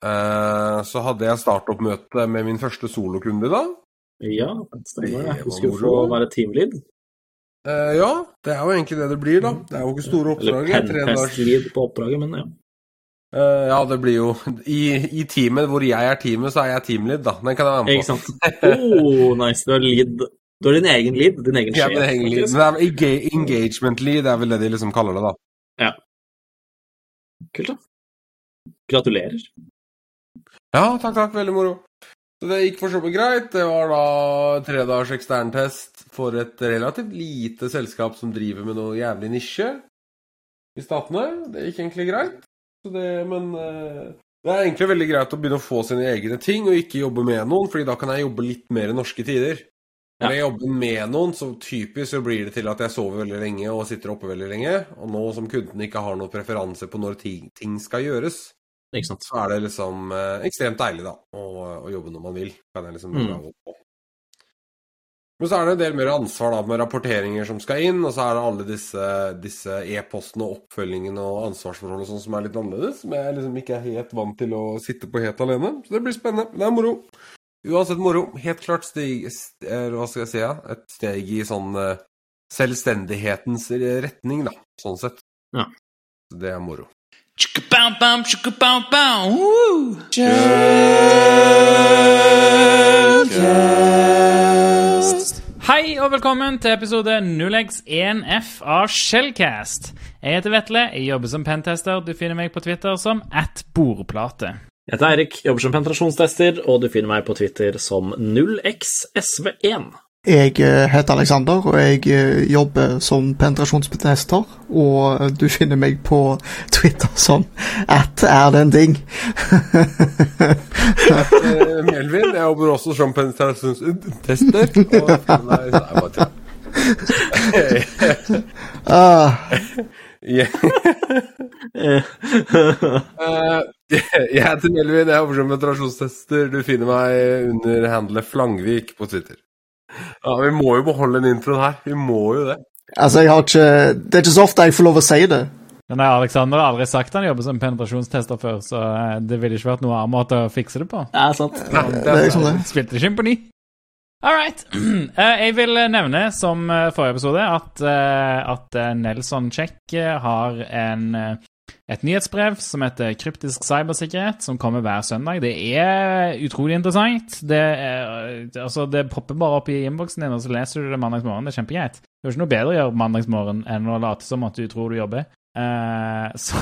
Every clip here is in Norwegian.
Eh, så hadde jeg startoppmøte med min første solokunde i dag. Ja, stemmer det. Det Du skulle få være teamlead. Uh, ja, det er jo egentlig det det blir, da. Det er jo ikke store Eller oppdrag. Tre dagers penfest-lead på oppdraget, men ja. Uh, ja, det blir jo I, I teamet hvor jeg er teamet, så er jeg teamlead, da. Den kan jeg være med på. Ikke sant? Oh, nice. Du er lead. Du er din egen lead. Din egen sjef. Ja, det, litt- men det er engagement lead, det er vel det de liksom kaller det, da. Ja. Kult, da. Gratulerer. Ja, takk, takk. Veldig moro. Så det gikk for så vidt greit. Det var da tre dagers eksterntest for et relativt lite selskap som driver med noe jævlig nisje i Statene. Det gikk egentlig greit. Så det, men eh, det er egentlig veldig greit å begynne å få sine egne ting, og ikke jobbe med noen, fordi da kan jeg jobbe litt mer i norske tider. Når jeg jobber med noen, så typisk så blir det til at jeg sover veldig lenge og sitter oppe veldig lenge. Og nå som kunden ikke har noen preferanse på når ting, ting skal gjøres, Ikke sant? så er det liksom eh, ekstremt deilig, da, å, å jobbe når man vil. Kan jeg liksom Mm. på. Men så er det en del mer ansvar da, med rapporteringer som skal inn, og så er det alle disse, disse e-postene og oppfølgingene og ansvarsforhold og sånn som er litt annerledes, som jeg liksom ikke er helt vant til å sitte på helt alene. Så det blir spennende. Det er moro. Uansett moro. Helt klart steg, st eh, Hva skal jeg si? Ja? Et steg i sånn eh, selvstendighetens retning, da, sånn sett. Ja. Så det er moro. Woo! Hei og velkommen til episode 0x1F av Shellcast. Jeg heter Vetle, jeg jobber som pentester. Du finner meg på Twitter som at bordplate. Jeg heter Eirik, jobber som penetrasjonstester, og du finner meg på Twitter som 0xsv1. Jeg eh, heter Alexander, og jeg eh, jobber som penetrasjonsbetester. Og eh, du finner meg på Twitter som at er det en ting. Melvin, jeg jobber også som penetrasjonstester. Og nei, er bare tull. Ah, Eh, Jeg heter Melvin, jeg jobber som penetrasjonstester. Du finner meg under handlet Flangvik på Twitter. Ja, Vi må jo beholde den introen her. Vi må jo det. altså, jeg har ikke Det er ikke så ofte jeg får lov å si det. Nei, Alexander har aldri sagt han jobber som penetrasjonstester før, så eh, det ville ikke vært noe annen måte å fikse det på. Ja, sant. Det er liksom det. Spilte ikke inn på ny. All right. Eh, Jeg vil nevne, som eh, forrige episode, at, at Nelson Check har en, et nyhetsbrev som heter Kryptisk cybersikkerhet, som kommer hver søndag. Det er utrolig interessant. Det, er, altså, det popper bare opp i innboksen din, og så leser du det mandagsmorgen. Det er kjempegreit. Det er ikke noe bedre å gjøre mandagsmorgen enn å late som at du tror du jobber. Uh, så,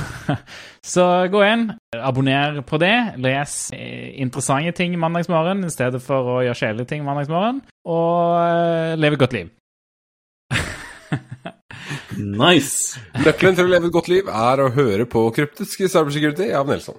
så gå inn, abonner på det, les eh, interessante ting mandagsmorgen i stedet for å gjøre kjedelige ting mandagsmorgen, og uh, leve et godt liv. Nice. Nøkkelen til å leve et godt liv er å høre på Kryptisk cybersecurity av Nelson.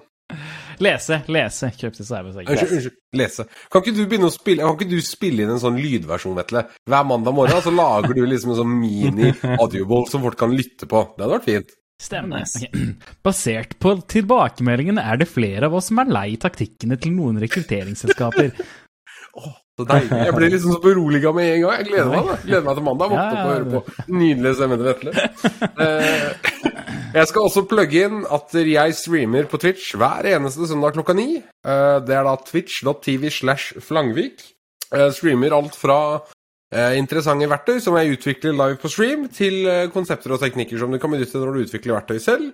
Lese, lese kryptisk cybersecurity. Unnskyld, unnskyld. Lese. Kan ikke du begynne å spille Kan ikke du spille inn en sånn lydversjon, Vetle? Hver mandag morgen så lager du liksom en sånn mini-audioball som folk kan lytte på. Det hadde vært fint. Stemmer. Nice. Okay. Basert på tilbakemeldingene er det flere av oss som er lei taktikkene til noen rekrutteringsselskaper. Så deilig. Jeg ble liksom så beroliga med en gang. Jeg gleder meg da. Gleder meg til mandag. Våkne opp og høre på nydelige stemmen til Vetle. Eh, Jeg skal også plugge inn at jeg streamer på Twitch hver eneste søndag klokka ni. Eh, Det er da twitch.tv slash flangvik. Jeg streamer alt fra eh, interessante verktøy som jeg utvikler live på stream, til eh, konsepter og teknikker som du kan benytte når du utvikler verktøy selv,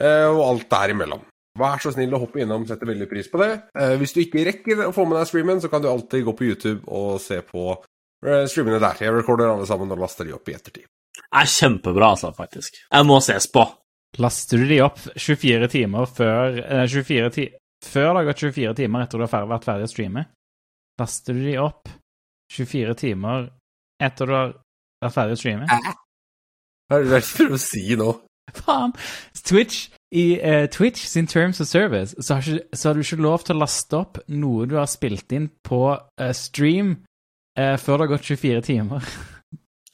eh, og alt derimellom. Vær så snill å hoppe innom, setter veldig pris på det. Eh, Hvis du ikke rekker å få med deg streamen, så kan du alltid gå på YouTube og se på eh, streamene der. Jeg recorder alle sammen og laster de opp i ettertid. Det er kjempebra, altså, faktisk. Jeg må ses på. Laster du de opp 24 timer før eh, 24 ti Før det har gått 24 timer etter du har vært ferdig å streame? Laster du de opp 24 timer etter du har vært ferdig å streame? Hva er det du prøver å si nå? Faen! Twitch I eh, Twitch sin Terms of Service så har, ikke, så har du ikke lov til å laste opp noe du har spilt inn på eh, stream eh, før det har gått 24 timer.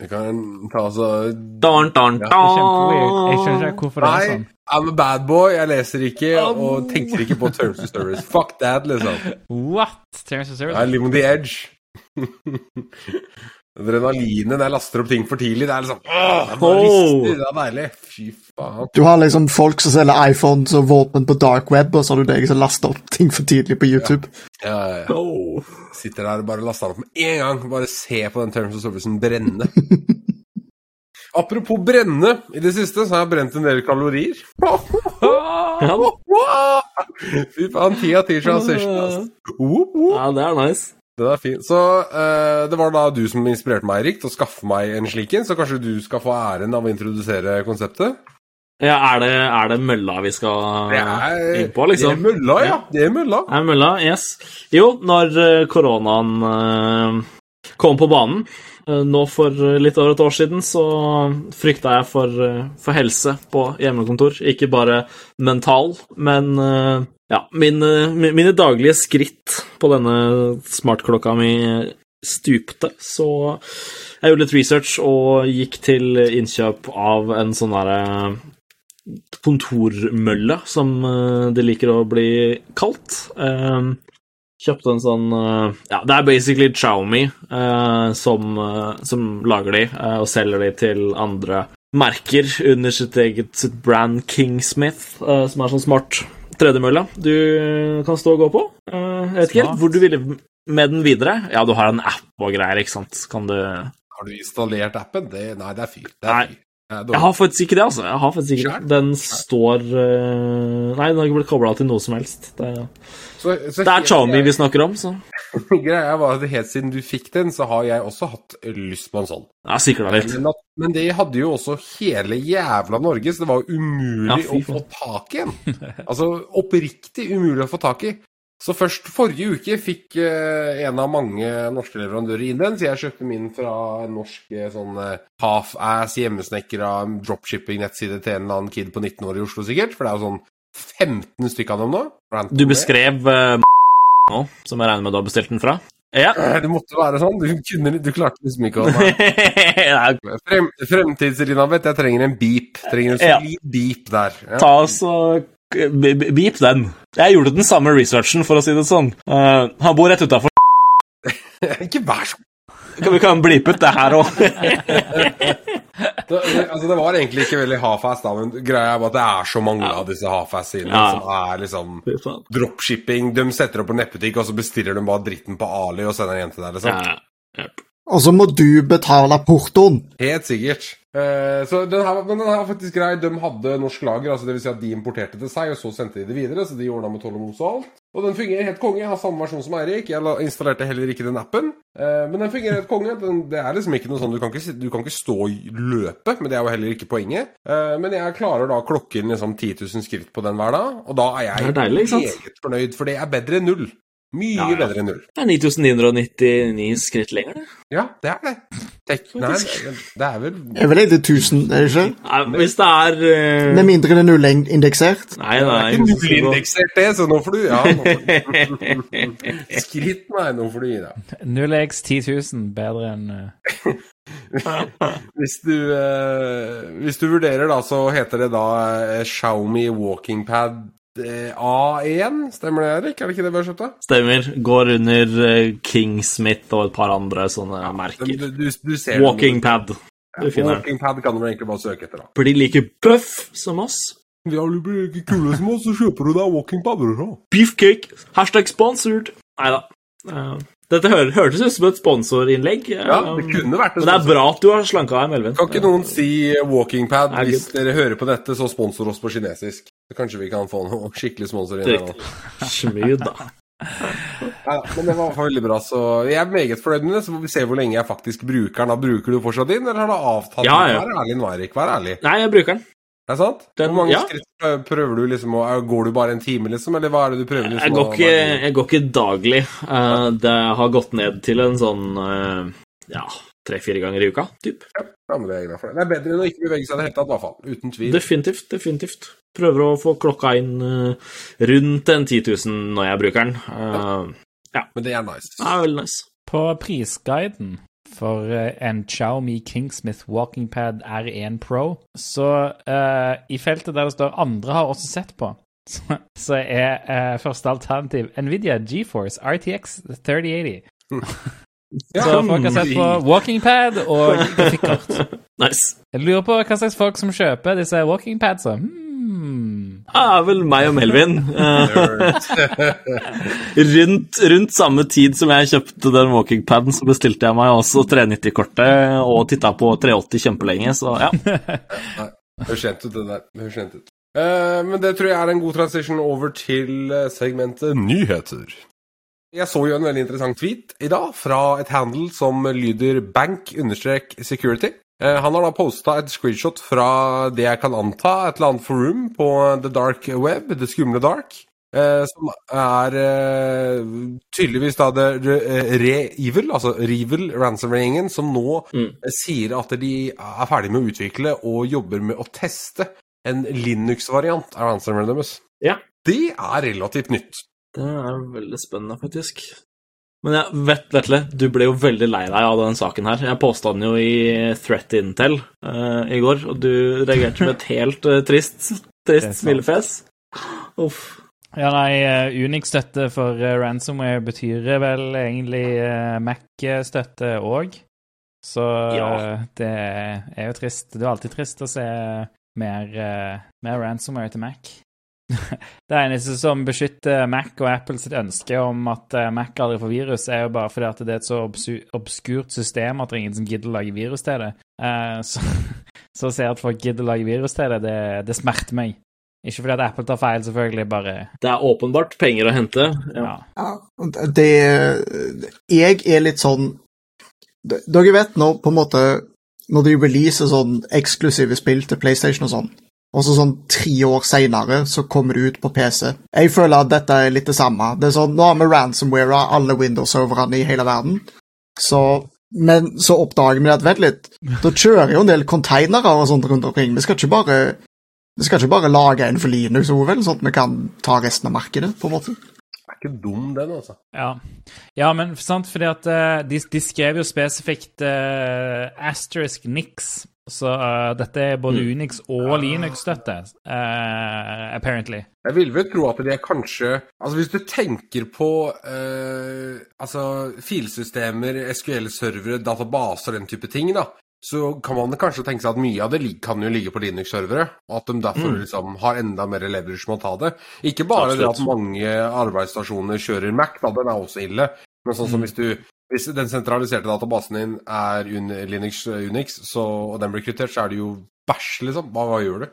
Vi kan ta altså don, don. er. Jeg skjønner ikke hvorfor det er sånn. I'm a bad boy. Jeg leser ikke og tenker ikke på terms of service. Fuck that, liksom. What? Terms of Service? I live on the edge. Adrenalinet når jeg laster opp ting for tidlig, det er liksom Åh, det, Oh. rister, det er deilig. Fy faen. Du har liksom folk som selger iPhones og våpen på dark web, og så har du deg som laster opp ting for tidlig på YouTube. Ja, ja, ja. Oh. Sitter der og bare laster opp med en gang. Bare se på den Terms of Servicen brenne. Apropos brenne, i det siste så har jeg brent en del kalorier. Fy faen, ti av ti transition, altså. Whoop, whoop. ja, det er nice. Den er fin. Så uh, det var da du som inspirerte meg, Erik, til å skaffe meg en slik en, så kanskje du skal få æren av å introdusere konseptet? Ja, er det, er det mølla vi skal inn på, liksom? det er mølla, ja. Det er mølla. Er mølla, yes. Jo, når eh, koronaen uh, kom på banen uh, nå for litt over et år siden, så frykta jeg for, for helse på hjemmekontor. Ikke bare mental, men ja, mine, mine daglige skritt på denne smartklokka mi stupte. Så jeg gjorde litt research og gikk til innkjøp av en sånn derre kontormølle, som eh, det liker å bli kalt. Eh, Kjøpte en sånn eh, Ja, det er basically Xiaomi eh, som, eh, som lager de, eh, og selger de til andre merker under sitt eget sitt brand Kingsmith, eh, som er sånn smart tredemølle du kan stå og gå på. Eh, jeg vet ikke helt hvor du ville med den videre. Ja, du har en app og greier, ikke sant. Kan du Har du installert appen? Det, nei, det er fyr. Det er fyr. Jeg har faktisk ikke det, altså. Jeg har faktisk ikke det. Den står eh, Nei, den har ikke blitt kobla til noe som helst. Det, Så, så det er Xiaomi vi snakker om, så Greia var at helt siden du fikk den, så har jeg også hatt lyst på en sånn. Ja, sikla litt. Men, men det hadde jo også hele jævla Norge, så det var jo umulig Ja, å få tak i en. Altså oppriktig umulig å få tak i. Så først forrige uke fikk uh, en av mange norske leverandører inn den, så jeg kjøpte min fra en norsk eh, sånn uh, half-ass hjemmesnekra dropshipping-nettside til en eller annen kid på 19 år i Oslo, sikkert. For det er jo sånn 15 stykker av dem nå. Du beskrev uh, nå, som jeg regner med du har bestilt den fra. Ja. Det måtte være sånn. Du, kunne, du klarte liksom ikke å Frem, Fremtids-Elisabeth, jeg trenger en beep. Trenger en Ja. solid beep der. Ja. Ta oss og beep den. Jeg gjorde den samme researchen, for å si det sånn. Uh, han bor rett utafor. Ikke vær så Vi kan blipe ut det her òg. det, altså, det var egentlig ikke veldig half-ass, da, men greia er bare at det er så mange av disse half-ass-sidene Ja. som er liksom dropshipping. De setter opp en nettbutikk, og så bestiller de bare dritten på Ali og sender den hjem til deg. Liksom. Ja. Og så må du betale portoen. Helt sikkert. Eh, så den her, men den her faktisk grei. De hadde norsk lager, altså det vil si at de importerte til seg, og så sendte de det videre. Så de ordna med toll og mos og alt. Og den fungerer helt konge. Jeg har samme versjon som Eirik. Jeg installerte heller ikke den appen. Eh, men den fungerer helt konge. Den, det er liksom ikke noe sånn du kan ikke, du kan ikke stå og løpe, men det er jo heller ikke poenget. Eh, men jeg klarer da å klokke inn liksom 10 000 skritt på den hver dag, og da er jeg er deilig, meget fornøyd, for det er bedre enn null. Mye Ja, ja. bedre enn null. Det er 9999 skritt lenger, det. Ja, det er det. Tek, nei, det er vel Det er vel ikke 1000, er det ikke? Nei, hvis det er uh... Med mindre det er nullindeksert. Nei, Det er ikke nullindeksert, det, så nå får du Ja. Nå får. Skritt, nei, nå får du gi deg. 0x 10 000 bedre enn uh... Hvis du, uh, hvis du vurderer, da, så heter det da eh, Xiaomi Walkingpad eh, A1. Stemmer det, Erik? Er det ikke det vi har kjøpt? da? Stemmer. Går under eh, Kingsmith og et par andre sånne merker. Du, du, du ser Walking pad. Du finner den. Walkingpad kan du egentlig bare søke etter, da. Blir like buff som oss. Ja, du blir like kule som oss, så kjøper du deg walkingpad. Da. Beefcake. Hashtag sponsored. Nei da. dette hør, hørtes ut som et sponsorinnlegg. Ja, det kunne vært det. Men det er bra at du har slanka deg, Melvin. Kan ikke noen si walkingpad Nei, hvis dere hører på dette, så sponsor oss på kinesisk? Så kanskje vi kan få noe skikkelig sponsor inn her nå. Smooth, da. Ja, men det var veldig bra, så jeg er meget fornøyd med det. Så får vi se hvor lenge jeg faktisk bruker den. Da bruker du fortsatt din, eller har du avtatt Ja, ja. Vær ærlig, nå, Vær ærlig. Nei, jeg bruker den. Er det sant? Den- hvor mange ja. skritt prøver du liksom å Går du bare en time, liksom, eller hva er det du prøver? liksom Jeg går å- ikke, jeg går ikke daglig. Uh, det har gått ned til en sånn uh, ja, tre-fire ganger i uka, typ. Ja, men det er jeg glad for. Det Det er bedre enn å ikke bevege seg i det hele tatt, i hvert fall. Uten tvil. Definitivt. definitivt. Prøver å få klokka inn uh, rundt en 10 000 når jeg bruker den. Ja, Men det er nice. det er veldig nice. På prisguiden for eh, en Xiaomi Kingsmith Walking Pad R1 Pro, så uh, i feltet der det står 'andre har også sett på', så, så er eh, første alternativ Nvidia GeForce RTX 3080. Ja, Så folk har sett på walkingpad og grafikkort. Nice. Jeg lurer på hva slags folk som kjøper disse walkingpadsa. Hmm. Ah, vel meg og Melvin. Rundt, rundt samme tid som jeg kjøpte den walkingpaden, så bestilte jeg meg også 390-kortet og titta på 380 kjempelenge, så ja. Høres kjent ut, det der. Høres kjent ut. Uh, men det tror jeg er en god transition over til eh, segmentet nyheter. Jeg så jo en veldig interessant tweet i dag fra et handle som lyder bank-security. Eh, han har da posta et screenshot fra det jeg kan anta et eller annet forum på the dark web, det skumle dark. Eh, som er eh, tydeligvis da det Re- Re-Evil, altså Revel ransomware-gjengen, som nå Mm. sier at de er ferdig med å utvikle og jobber med å teste en Linux-variant av ransomware deres. Ja. Det er relativt nytt. Det er veldig spennende, faktisk. Men jeg vet, Vetle, du ble jo veldig lei deg av den saken her. Jeg posta den jo i Threat Intel uh, i går, og du reagerte med et helt uh, trist, trist smilefjes. Uff. Ja, nei, eh, Unix-støtte for ransomware betyr vel egentlig Mac-støtte òg. Så Ja. det er jo trist. Det er alltid trist å se mer, mer ransomware til Mac. Det eneste som beskytter Mac og Apple sitt ønske om at eh, Mac aldri får virus, er jo bare fordi at det er et så obskurt system at det er ingen som gidder å lage virus til det. Eh, Så, så å se at folk gidder å lage virus til det, det, det smerter meg. Ikke fordi at Apple tar feil, selvfølgelig, bare Det er åpenbart penger å hente. Ja. ja. Ja, det Jeg er litt sånn Dere vet nå på en måte Når de releaser sånn eksklusive spill til PlayStation og sånn, og så sånn tre år seinere så kommer det ut på PC. Jeg føler at dette er litt det samme. Det er sånn, Nå har vi ransomware av alle Windows-serverne i hele verden, så men så oppdager vi at vent litt, da kjører jo en del containere og sånt rundt omkring. Vi skal ikke bare vi skal ikke bare lage en for Linux, vel, sånn at vi kan ta resten av markedet, på en måte. Det er ikke dum, den, altså. Ja, ja men sant, fordi at eh, de, de skrev jo spesifikt uh, asterisk nix, så uh, dette er både Unix og Linux-støtte, uh, apparently. Jeg vil vel tro at det er kanskje Altså Hvis du tenker på uh, altså filsystemer, SQL-servere, databaser, den type ting, da, så kan man kanskje tenke seg at mye av det kan jo ligge på Linux-servere, og at de derfor Mm. liksom har enda mer leverage med å ta det. Ikke bare det at mange arbeidsstasjoner kjører Mac, da, den er også ille, men sånn som Mm. hvis du hvis den sentraliserte databasen din er Linux Unix, så, og den blir kryptert, så er det jo bæsj, liksom. Hva, hva gjør du?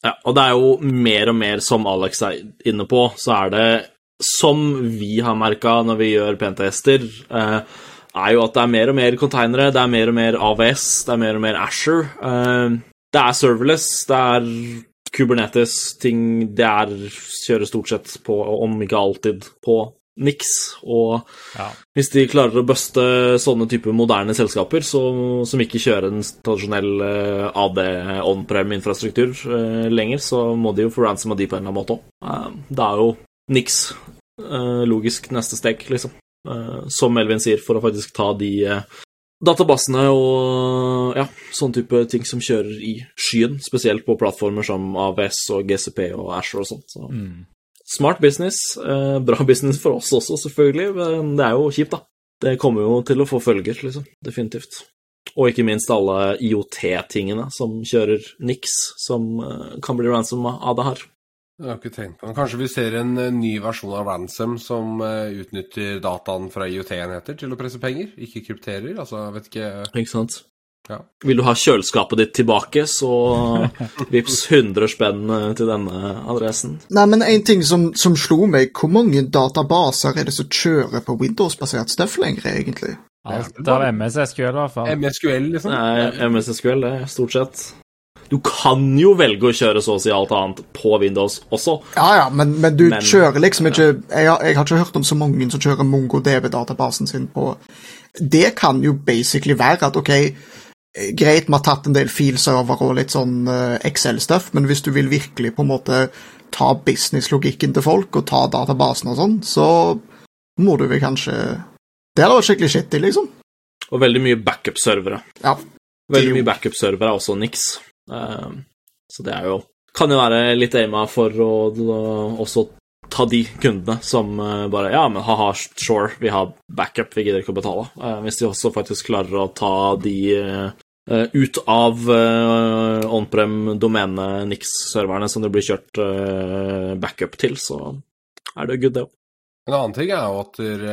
Ja, og det er jo mer og mer, som Alex er inne på, så er det som vi har merka når vi gjør pentester, eh, er jo at det er mer og mer containere, det er mer og mer AVS, det er mer og mer Asher. Eh, det er serverless, det er Kubernetes-ting, det er kjører stort sett på, om ikke alltid, på Nix. Og Ja. hvis de klarer å buste sånne type moderne selskaper så, som ikke kjører en tradisjonell eh, AD on-prem-infrastruktur eh, lenger, så må de jo få ransom av de på en eller annen måte òg. Eh, det er jo niks eh, logisk neste steg, liksom. Som Melvin sier, for å faktisk ta de databasene og ja, sånn type ting som kjører i skyen, spesielt på plattformer som AVS og GCP og Asher og sånt. Så. Mm. Smart business. Eh, bra business for oss også, selvfølgelig, men det er jo kjipt, da. Det kommer jo til å få følger, liksom. Definitivt. Og ikke minst alle IOT-tingene som kjører niks, som eh, kan bli ransom av det her. Jeg har ikke tenkt på det. Kanskje vi ser en eh, ny versjon av ransom som utnytter dataen fra IOT-enheter til å presse penger, ikke krypterer. Altså, jeg vet ikke Ikke sant? Ja. Vil du ha kjøleskapet ditt tilbake, så vips 100 spenn eh, til denne adressen. Nei, men en ting som, som slo meg, hvor mange databaser er det som kjører på Windows-basert stuff lenger, egentlig? Alt av MS-SQL, i hvert fall. MSQL, liksom. Nei, MSSQL, det, stort sett. Du kan jo velge å kjøre så å si alt annet på Windows også. Ja, ja, men, men du Men- kjører liksom ikke jeg har, jeg har ikke hørt om så mange som kjører MongoDB-databasen sin på Det kan jo basically være at ok, greit, vi har tatt en del filserver og litt sånn eh, Excel-stuff, men hvis du vil virkelig på en måte ta business-logikken til folk og ta databasen og sånn, så må du vel kanskje Det hadde vært skikkelig shitty, liksom. Og veldig mye backup-servere. Ja. Veldig mye backup-servere er også Nix. Eh, så det er jo Kan jo være litt aima for å også ta de kundene som uh, bare Ja, men ha-ha, sure, vi har backup, vi gidder ikke å betale. Uh, hvis de også faktisk klarer å ta de uh, ut av on-prem domene Nix-serverne som det blir kjørt backup til, så er det good, det òg. En annen ting er jo at der,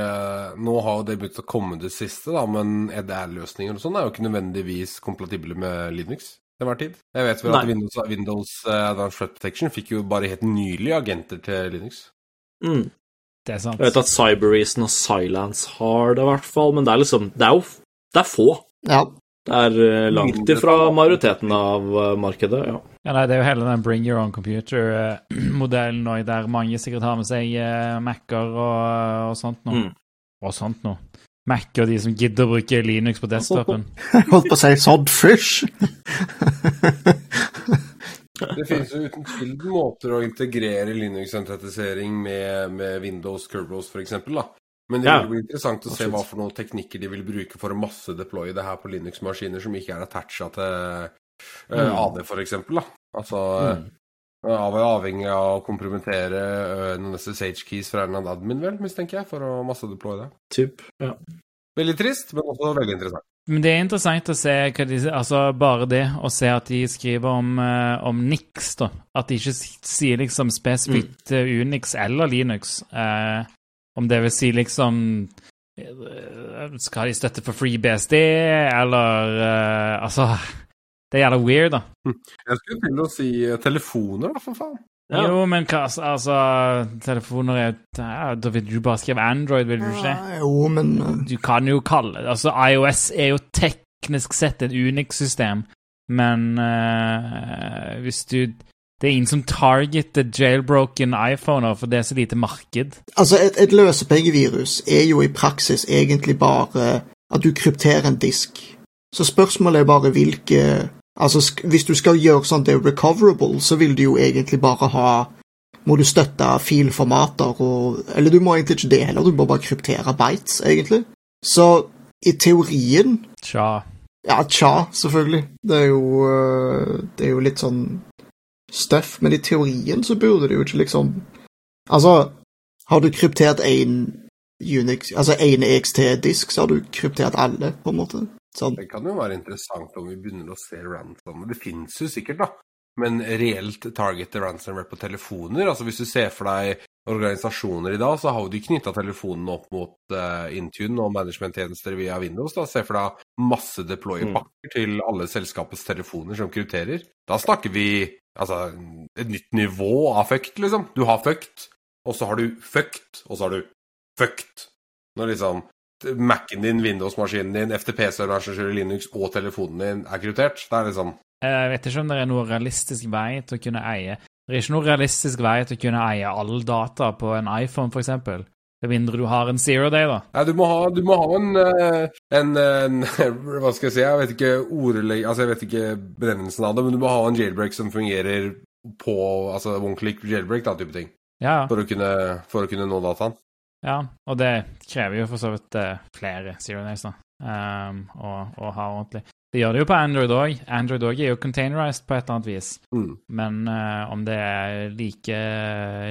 nå har det begynt å komme det siste, da, men EDR-løsninger og sånn er jo ikke nødvendigvis kompatible med Linux til var tid. Jeg vet vel Nei. at Windows, Windows Advanced Threat Protection fikk jo bare helt nylig agenter til Linux. Mm. Det er sant. Jeg vet at Cyberreason og Silence har det, i hvert fall, men det er liksom Det er jo det er få. Ja. Det er langt ifra majoriteten av markedet, ja. Ja, nei, Det er jo hele den bring your own computer-modellen nå, der mange sikkert har med seg Mac-er og, og, sånt noe. Mm. Og sånt noe. Mac og de som gidder å bruke Linux på desktopen. Jeg holdt på å si Sodfish. Det finnes jo uten tvil måter å integrere Linux-sentratisering med, med, Windows Curvos f.eks. Men det vil bli interessant å se hva for noen teknikker de vil bruke for å massedeploye det her på Linux-maskiner som ikke er attacha til uh. AD f.eks. Altså mm. Av, avhengig av å kompromittere uh, noen SSH-keys fra en admin, vel, mistenker jeg, for å massedeploye det. Typ, ja. Veldig trist, men også veldig interessant. Men det er interessant å se hva de Altså, bare det å se at de skriver om, uh, om Nix, da. At de ikke sier liksom spesifikt mm. Unix eller Linux. Uh, om det vil si liksom uh, Skal de støtte for FreeBSD, eller Altså Det er jævla weird, da. Jeg skulle til å si telefoner, da, for faen. Ja. Jo, men hva Altså, telefoner er ja, Da vil du bare skrive Android, vil du ikke? Ja, jo, men uh, Du kan jo kalle Altså, IOS er jo teknisk sett et Unix-system, men uh, hvis du det er ingen som targeter jailbroken iPhoner, for det er så lite marked. Altså, et, et løsepengevirus er jo i praksis egentlig bare at du krypterer en disk. Så spørsmålet er bare hvilke Altså, hvis du skal gjøre sånn det er recoverable, så vil du jo egentlig bare ha Må du støtte filformater og Eller du må egentlig ikke det heller, du må bare kryptere bites, egentlig. Så i teorien Tja. Ja, tja, selvfølgelig. Det er jo øh, Det er jo litt sånn stuff, men i teorien så burde det jo ikke liksom Altså, har du kryptert én Unix, altså én EXT-disk, så har du kryptert alle, på en måte. Sånn. Det kan jo være interessant om vi begynner å se ransom. Det finnes jo sikkert, da. Men reelt targete ransomware på telefoner altså Hvis du ser for deg organisasjoner i dag, så har de knytta telefonene opp mot uh, Intune og managementtjenester via Windows. da, Se for deg masse deploy-pakker mm. til alle selskapets telefoner som krypterer. Da snakker vi altså et nytt nivå av fucked, liksom. Du har fucked, og så har du fucked, og så har du fucked. Når liksom Mac-en din, Windows-maskinen din, FTP-serveren som kjører Linux og telefonen din er kryptert. Det er liksom Jeg vet ikke om det er noe realistisk vei til å kunne eie Det er ikke noe realistisk vei til å kunne eie all data på en iPhone, f.eks. Med mindre du har en zero day, da. Nei, du må ha, du må ha en, eh, en, en, Hva skal jeg si? Jeg vet ikke ordleg, altså jeg vet ikke benevnelsen av det, men du må ha en jailbreak som fungerer på altså one click jailbreak, da, type ting. Ja. For, å kunne, for å kunne nå dataen. Ja, og det krever jo for så vidt uh, flere Zero Days, da, um, å, å, ha ordentlig. Det gjør det jo på Android òg. Android òg er jo containerized på et eller annet vis. Mm. Men uh, om det er like,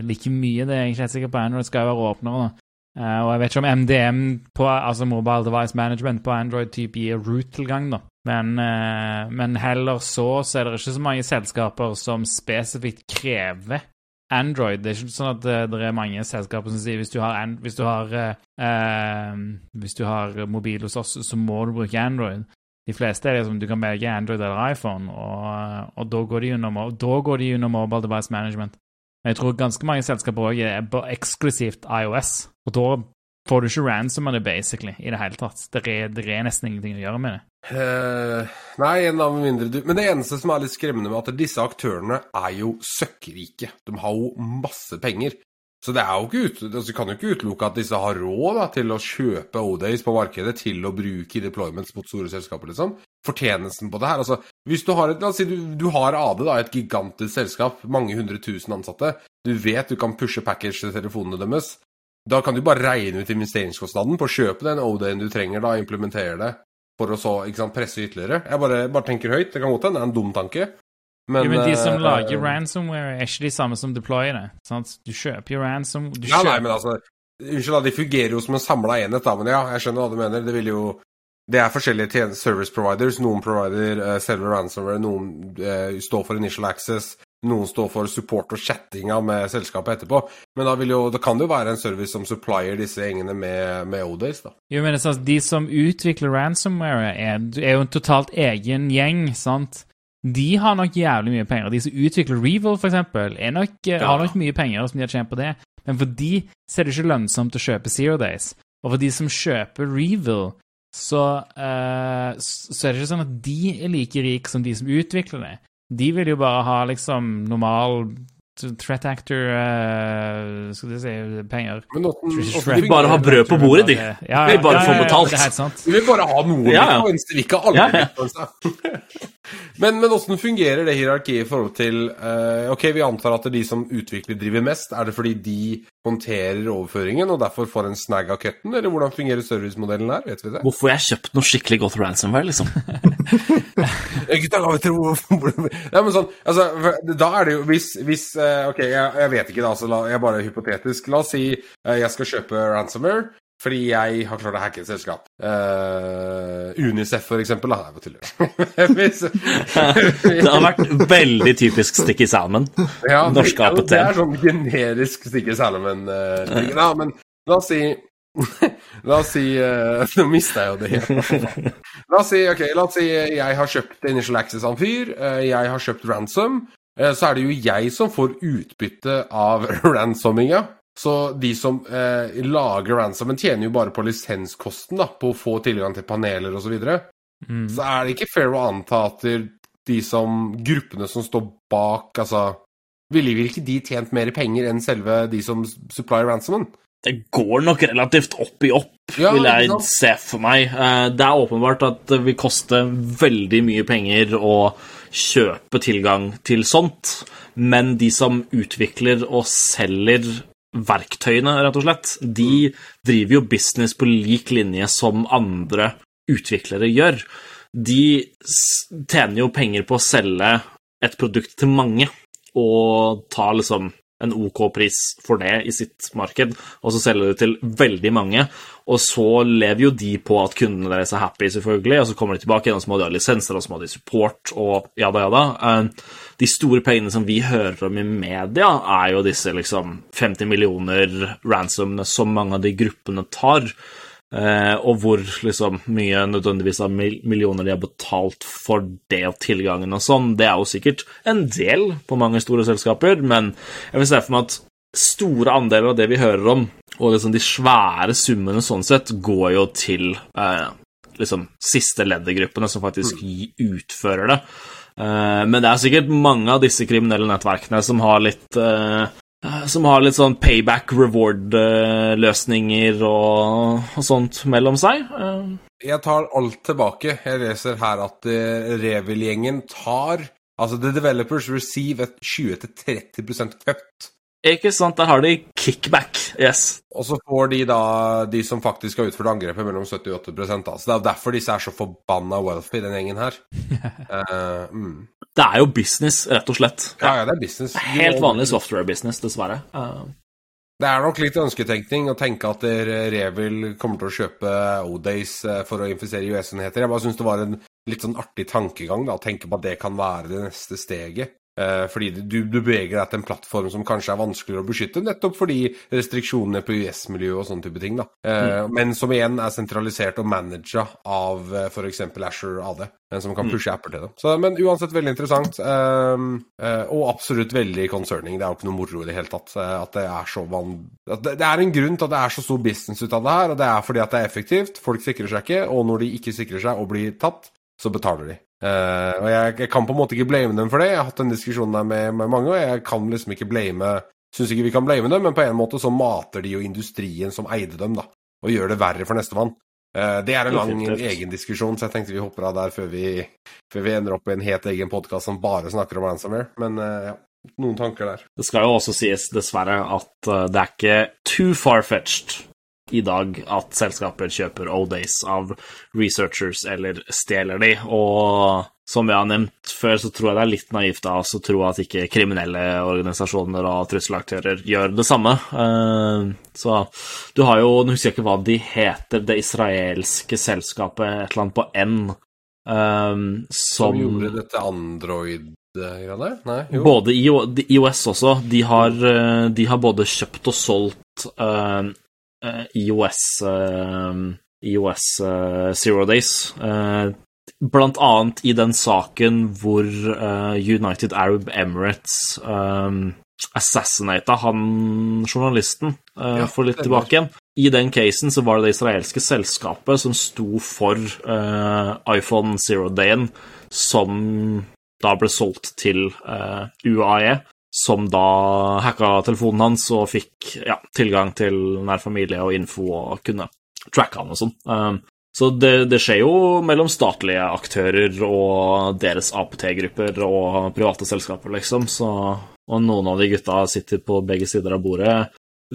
like, mye, det er jeg ikke helt sikker på. Android skal jo være åpnere, da. Uh, og jeg vet ikke om MDM, på, altså Mobile Device Management, på Android type gir root-tilgang, da. Men, uh, men, heller så, så er det ikke så mange selskaper som spesifikt krever Android. Det er ikke sånn at det, det er mange selskaper som sier hvis du har, hvis du har, eh, hvis du har mobil hos oss, så må du bruke Android. De fleste er liksom du kan velge Android eller iPhone, og, og da går de under Mobile Device Management. Men jeg tror ganske mange selskaper òg er eksklusivt IOS, og da får du ikke ransom av det, basically, i det hele tatt. Det er, det er nesten ingenting å gjøre med det. Uh, nei, en av mindre du Men det eneste som er litt skremmende med at disse aktørene er jo søkkrike. De har jo masse penger. Så det er jo ikke ut, altså, kan jo ikke utelukke at disse har råd da, til å kjøpe O-Days på markedet til å bruke deployments mot store selskaper, liksom. Fortjenesten på det her altså, Hvis du har et, la oss si du, du har AD, da, et gigantisk selskap, mange hundre tusen ansatte. Du vet du kan pushe package til telefonene deres. Da kan du bare regne ut investeringskostnaden på å kjøpe den OD-en du trenger, da, implementere det for å så sant, presse ytterligere. Jeg bare, bare tenker høyt. Det kan godt hende det er en dum tanke, Men, jo, men de som eh, lager ransomware, er ikke de samme som deployer det. Sant? Du kjøper jo ransom du Ja, kjøper... nei, men altså Unnskyld, da, de fungerer jo som en samla enhet, da, men ja, jeg skjønner hva du mener. Det vil jo Det er forskjellige service providers. Noen provider uh, selve ransomware, noen uh, står for initial access, noen står for support og chattinga med selskapet etterpå. Men da, jo, da kan det jo være en service som supplier disse gjengene med, med O-Days, da. Jo, men sånn, De som utvikler ransomware, er, er jo en totalt egen gjeng, sant? De har nok jævlig mye penger. De som utvikler er nok, eh, har nok mye penger som de har tjent på det. Men for de så er det ikke lønnsomt å kjøpe Zero Days. Og for de som kjøper Revil, så, uh, så er det ikke sånn at de er like rike som de som utvikler det. De vil jo bare ha liksom normal threat actor uh, Skal vi si penger. Men åssen vil bare ha brød på bordet, de. Ja, Vil bare få betalt. Du vil bare ha noe, Ja, ja. mens du vil ikke alle Ja, ja. men men åssen fungerer det hierarkiet i forhold til uh, Ok, vi antar at det er de som utvikler, driver mest. Er det fordi de håndterer overføringen og derfor får en snag av cutten, eller hvordan fungerer servicemodellen her? Vet vi det? Hvorfor har jeg kjøpt noe skikkelig godt ransomware, liksom? Gutta, la meg tro Nei, men sånn, altså, Da er det jo Hvis, hvis eh, Ok, jeg, jeg vet ikke, da, så la, jeg er hypotetisk. La oss si eh, jeg skal kjøpe ransomware. Fordi jeg har klart å hacke et selskap. Uh, Unicef, for eksempel. Da. Nei, jeg bare tuller. Det har vært veldig typisk Sticky Salmon. Ja, Norske APT. Det er sånn generisk Sticky Salmon-ting. ja, men la oss si La oss si uh, Nå mista jeg jo det helt. La oss si ok, la oss si jeg har kjøpt Initial Access av en fyr. eh, Jeg har kjøpt ransom. Eh, Så er det jo jeg som får utbytte av ransomminga. Så de som eh, lager ransomen, tjener jo bare på lisenskosten, da, på å få tilgang til paneler osv. Så, videre. Mm. så er det ikke fair å anta at de som gruppene som står bak, altså Ville ikke de tjent mer penger enn selve de som supplier ransomen? Det går nok relativt opp i opp, Ja, vil jeg se for meg. Eh, Det er åpenbart at det vil koste veldig mye penger å kjøpe tilgang til sånt, men de som utvikler og selger verktøyene, rett og slett, de driver jo business på lik linje som andre utviklere gjør. De tjener jo penger på å selge et produkt til mange, og ta liksom en OK pris for det i sitt marked, og så selger du til veldig mange. Og så lever jo de på at kundene deres er happy, selvfølgelig, og så kommer de tilbake igjen, og så må de ha lisenser, og så må de support, og jada, jada. da. De store pengene som vi hører om i media, er jo disse liksom 50 millioner ransomene som mange av de gruppene tar. Eh, og hvor liksom mye nødvendigvis av mil millioner de har betalt for det og tilgangen og sånn, det er jo sikkert en del på mange store selskaper, men jeg vil se for meg at store andeler av det vi hører om, og liksom de svære summene sånn sett, går jo til eh, liksom siste leddet-gruppene som faktisk gi- utfører det. Eh, men det er sikkert mange av disse kriminelle nettverkene som har litt eh, som har litt sånn payback reward-løsninger og, og sånt mellom seg. Eh, Jeg tar alt tilbake. Jeg leser her at uh, Revil-gjengen tar Altså, the developers receive et 20-30% cut. Ikke sant, der har de kickback, yes. Og så får de da, de som faktisk har utført angrepet, mellom 70 og 80 da. Så det er derfor disse er så forbanna wealthy, den gjengen her. uh, mm. Det er jo business, rett og slett. Ja, ja, det er business. Du Helt vanlig software-business, dessverre. Uh. Det er nok litt ønsketenkning å tenke at eh, Revil kommer til å kjøpe O-Days for å infisere US-enheter. Jeg bare syns det var en litt sånn artig tankegang da, å tenke på at det kan være det neste steget. Eh, fordi du, du beveger deg til en plattform som kanskje er vanskeligere å beskytte, nettopp fordi restriksjonene på US-miljøet og sånne type ting. da. Eh, Men som igjen er sentralisert og managet av eh, f.eks. Azure AD, men som kan pushe apper til det. Så, men uansett veldig interessant, eh, eh, og absolutt veldig concerning. Det er jo ikke noe moro i det hele tatt. At det er så van... Det er en grunn til at det er så stor business ut av det her, og det er fordi at det er effektivt. Folk sikrer seg ikke, og når de ikke sikrer seg og blir tatt, så betaler de. Eh, og jeg, jeg kan på en måte ikke blame dem for det. Jeg har hatt den diskusjonen der med, med mange, og jeg kan liksom ikke blame Syns ikke vi kan blame dem, men på en måte så mater de jo industrien som eide dem, da, og gjør det verre for nestemann. Uh, det er en lang egen diskusjon, så jeg tenkte vi hopper av der før vi, før vi ender opp i en helt egen podkast som bare snakker om ransomware. Men uh, ja, noen tanker der. Det skal jo også sies, dessverre, at eh, det er ikke too far-fetched i dag at selskaper kjøper O-Days av researchers eller stjeler de, og som jeg har nevnt før, så tror jeg det er litt naivt av oss å tro at ikke kriminelle organisasjoner og trusselaktører gjør det samme. Uh, så du har jo Nå husker jeg ikke hva de heter, det israelske selskapet, et eller annet på N, um, som, som gjorde dette Android-greiene? Nei. Både IOS også. De har, de har både kjøpt og solgt uh, IOS IOS Zero Days. Blant annet i den saken hvor United Arab Emirates assassinata han journalisten ja, for litt tilbake igjen. I den casen så var det det israelske selskapet som sto for iPhone Zero-dayen, som da ble solgt til UAE, som da hacka telefonen hans og fikk ja, tilgang til nær familie og info og kunne tracke han og sånn. Um, så det, det, skjer jo mellom statlige aktører og deres APT-grupper og private selskaper, liksom. Så, og noen av de gutta sitter på begge sider av bordet.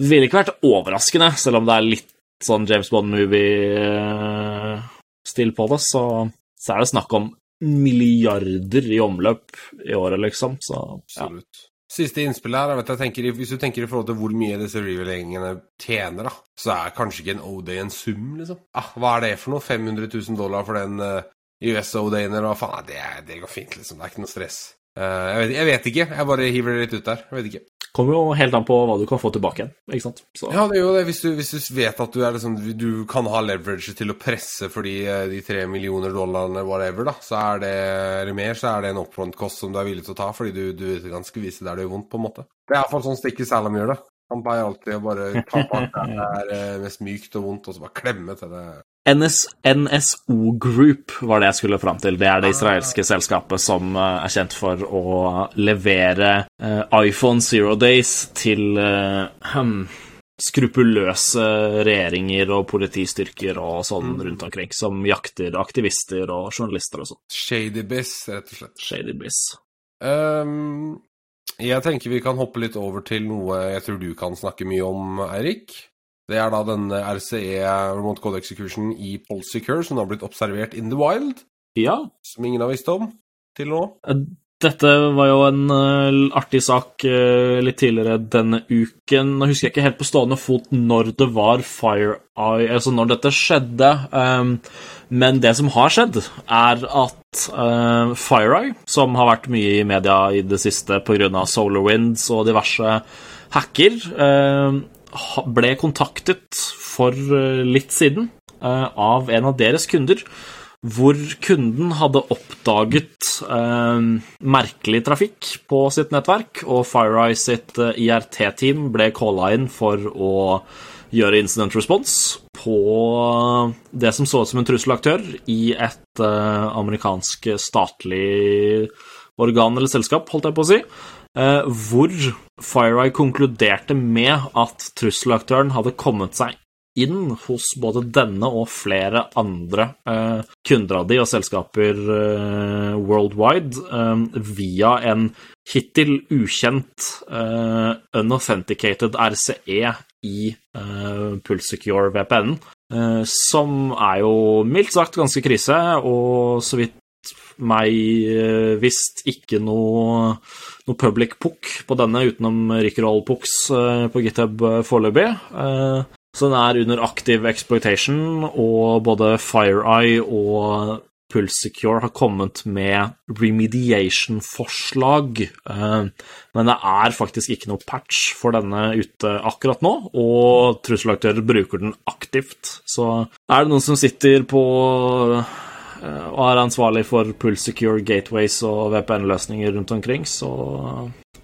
Ville ikke vært overraskende, selv om det er litt sånn James Bond-movie-stil på det, så, så, er det snakk om milliarder i omløp i året, liksom. Så ja. Absolutt. Siste innspill her, jeg tenker, Hvis du tenker i forhold til hvor mye disse revealingene tjener, da, så er kanskje ikke en O-day en sum, liksom. Ah, hva er det for noe? 500 000 dollar for den uh, eh, US O-dayen, eller hva faen? Det, det, går fint, liksom. Det er ikke noe stress. Uh, jeg, vet, jeg, vet, ikke. Jeg bare hiver det litt ut der. Jeg vet ikke. Kommer jo helt an på hva du kan få tilbake igjen, ikke sant. Så. Ja, det er jo det. Hvis du, hvis du vet at du, liksom, du, kan ha leverage til å presse for de, eh, de tre millioner dollarene, whatever, da, så er det mer, så er det en upfront-kost som du er villig til å ta, fordi du, du ganske visse der det gjør vondt, på en måte. Det er iallfall sånn Sticky Salam gjør det. Han pleier alltid å bare ta bak det er eh, mest mykt og vondt, og så bare klemme til det. NS, NSO Group var det jeg skulle fram til. Det er det israelske selskapet som eh, er kjent for å levere uh, iPhone Zero Days til hmm, skrupuløse regjeringer og politistyrker og sånn mm. rundt omkring, som jakter aktivister og journalister og sånn. Shady rett og slett. Shady. Um, jeg tenker vi kan hoppe litt over til noe jeg tror du kan snakke mye om, Eirik. Det er da denne RCE, Remote Code Execution, i Polsecure, som har blitt observert in the wild. Ja. Som ingen har visst om til nå. Eh, dette var jo en uh, artig sak uh, litt tidligere denne uken. Nå husker jeg ikke helt på stående fot når det var FireEye, altså når dette skjedde. Um, men det som har skjedd, er at uh, FireEye, som har vært mye i media i det siste pga. SolarWinds og diverse hacker, uh, ble kontaktet for eh, litt siden eh, av en av deres kunder, hvor kunden hadde oppdaget eh, merkelig trafikk på sitt nettverk, og FireEye sitt IRT-team ble calla inn for å gjøre incident response på det som så ut som en trusselaktør i et amerikansk statlig organ eller selskap, holdt jeg på å si. Eh, hvor FireEye konkluderte med at trusselaktøren hadde kommet seg inn hos både denne og flere andre eh, kunder av de og selskaper eh, worldwide eh, via en hittil ukjent eh, unauthenticated RCE i eh, Pulsecure VPN, som er jo mildt sagt ganske krise, og så vidt meg eh, visst ikke noe, noe public book på denne utenom Rickroll-books eh, på GitHub eh, foreløpig. Så den er under aktiv exploitation, og både FireEye og PulseSecure har kommet med remediation-forslag. Men det er faktisk ikke noe patch for denne ute akkurat nå, og trusselaktører bruker den aktivt. Så er det noen som sitter på og er ansvarlig for PulseSecure gateways og VPN-løsninger rundt omkring, så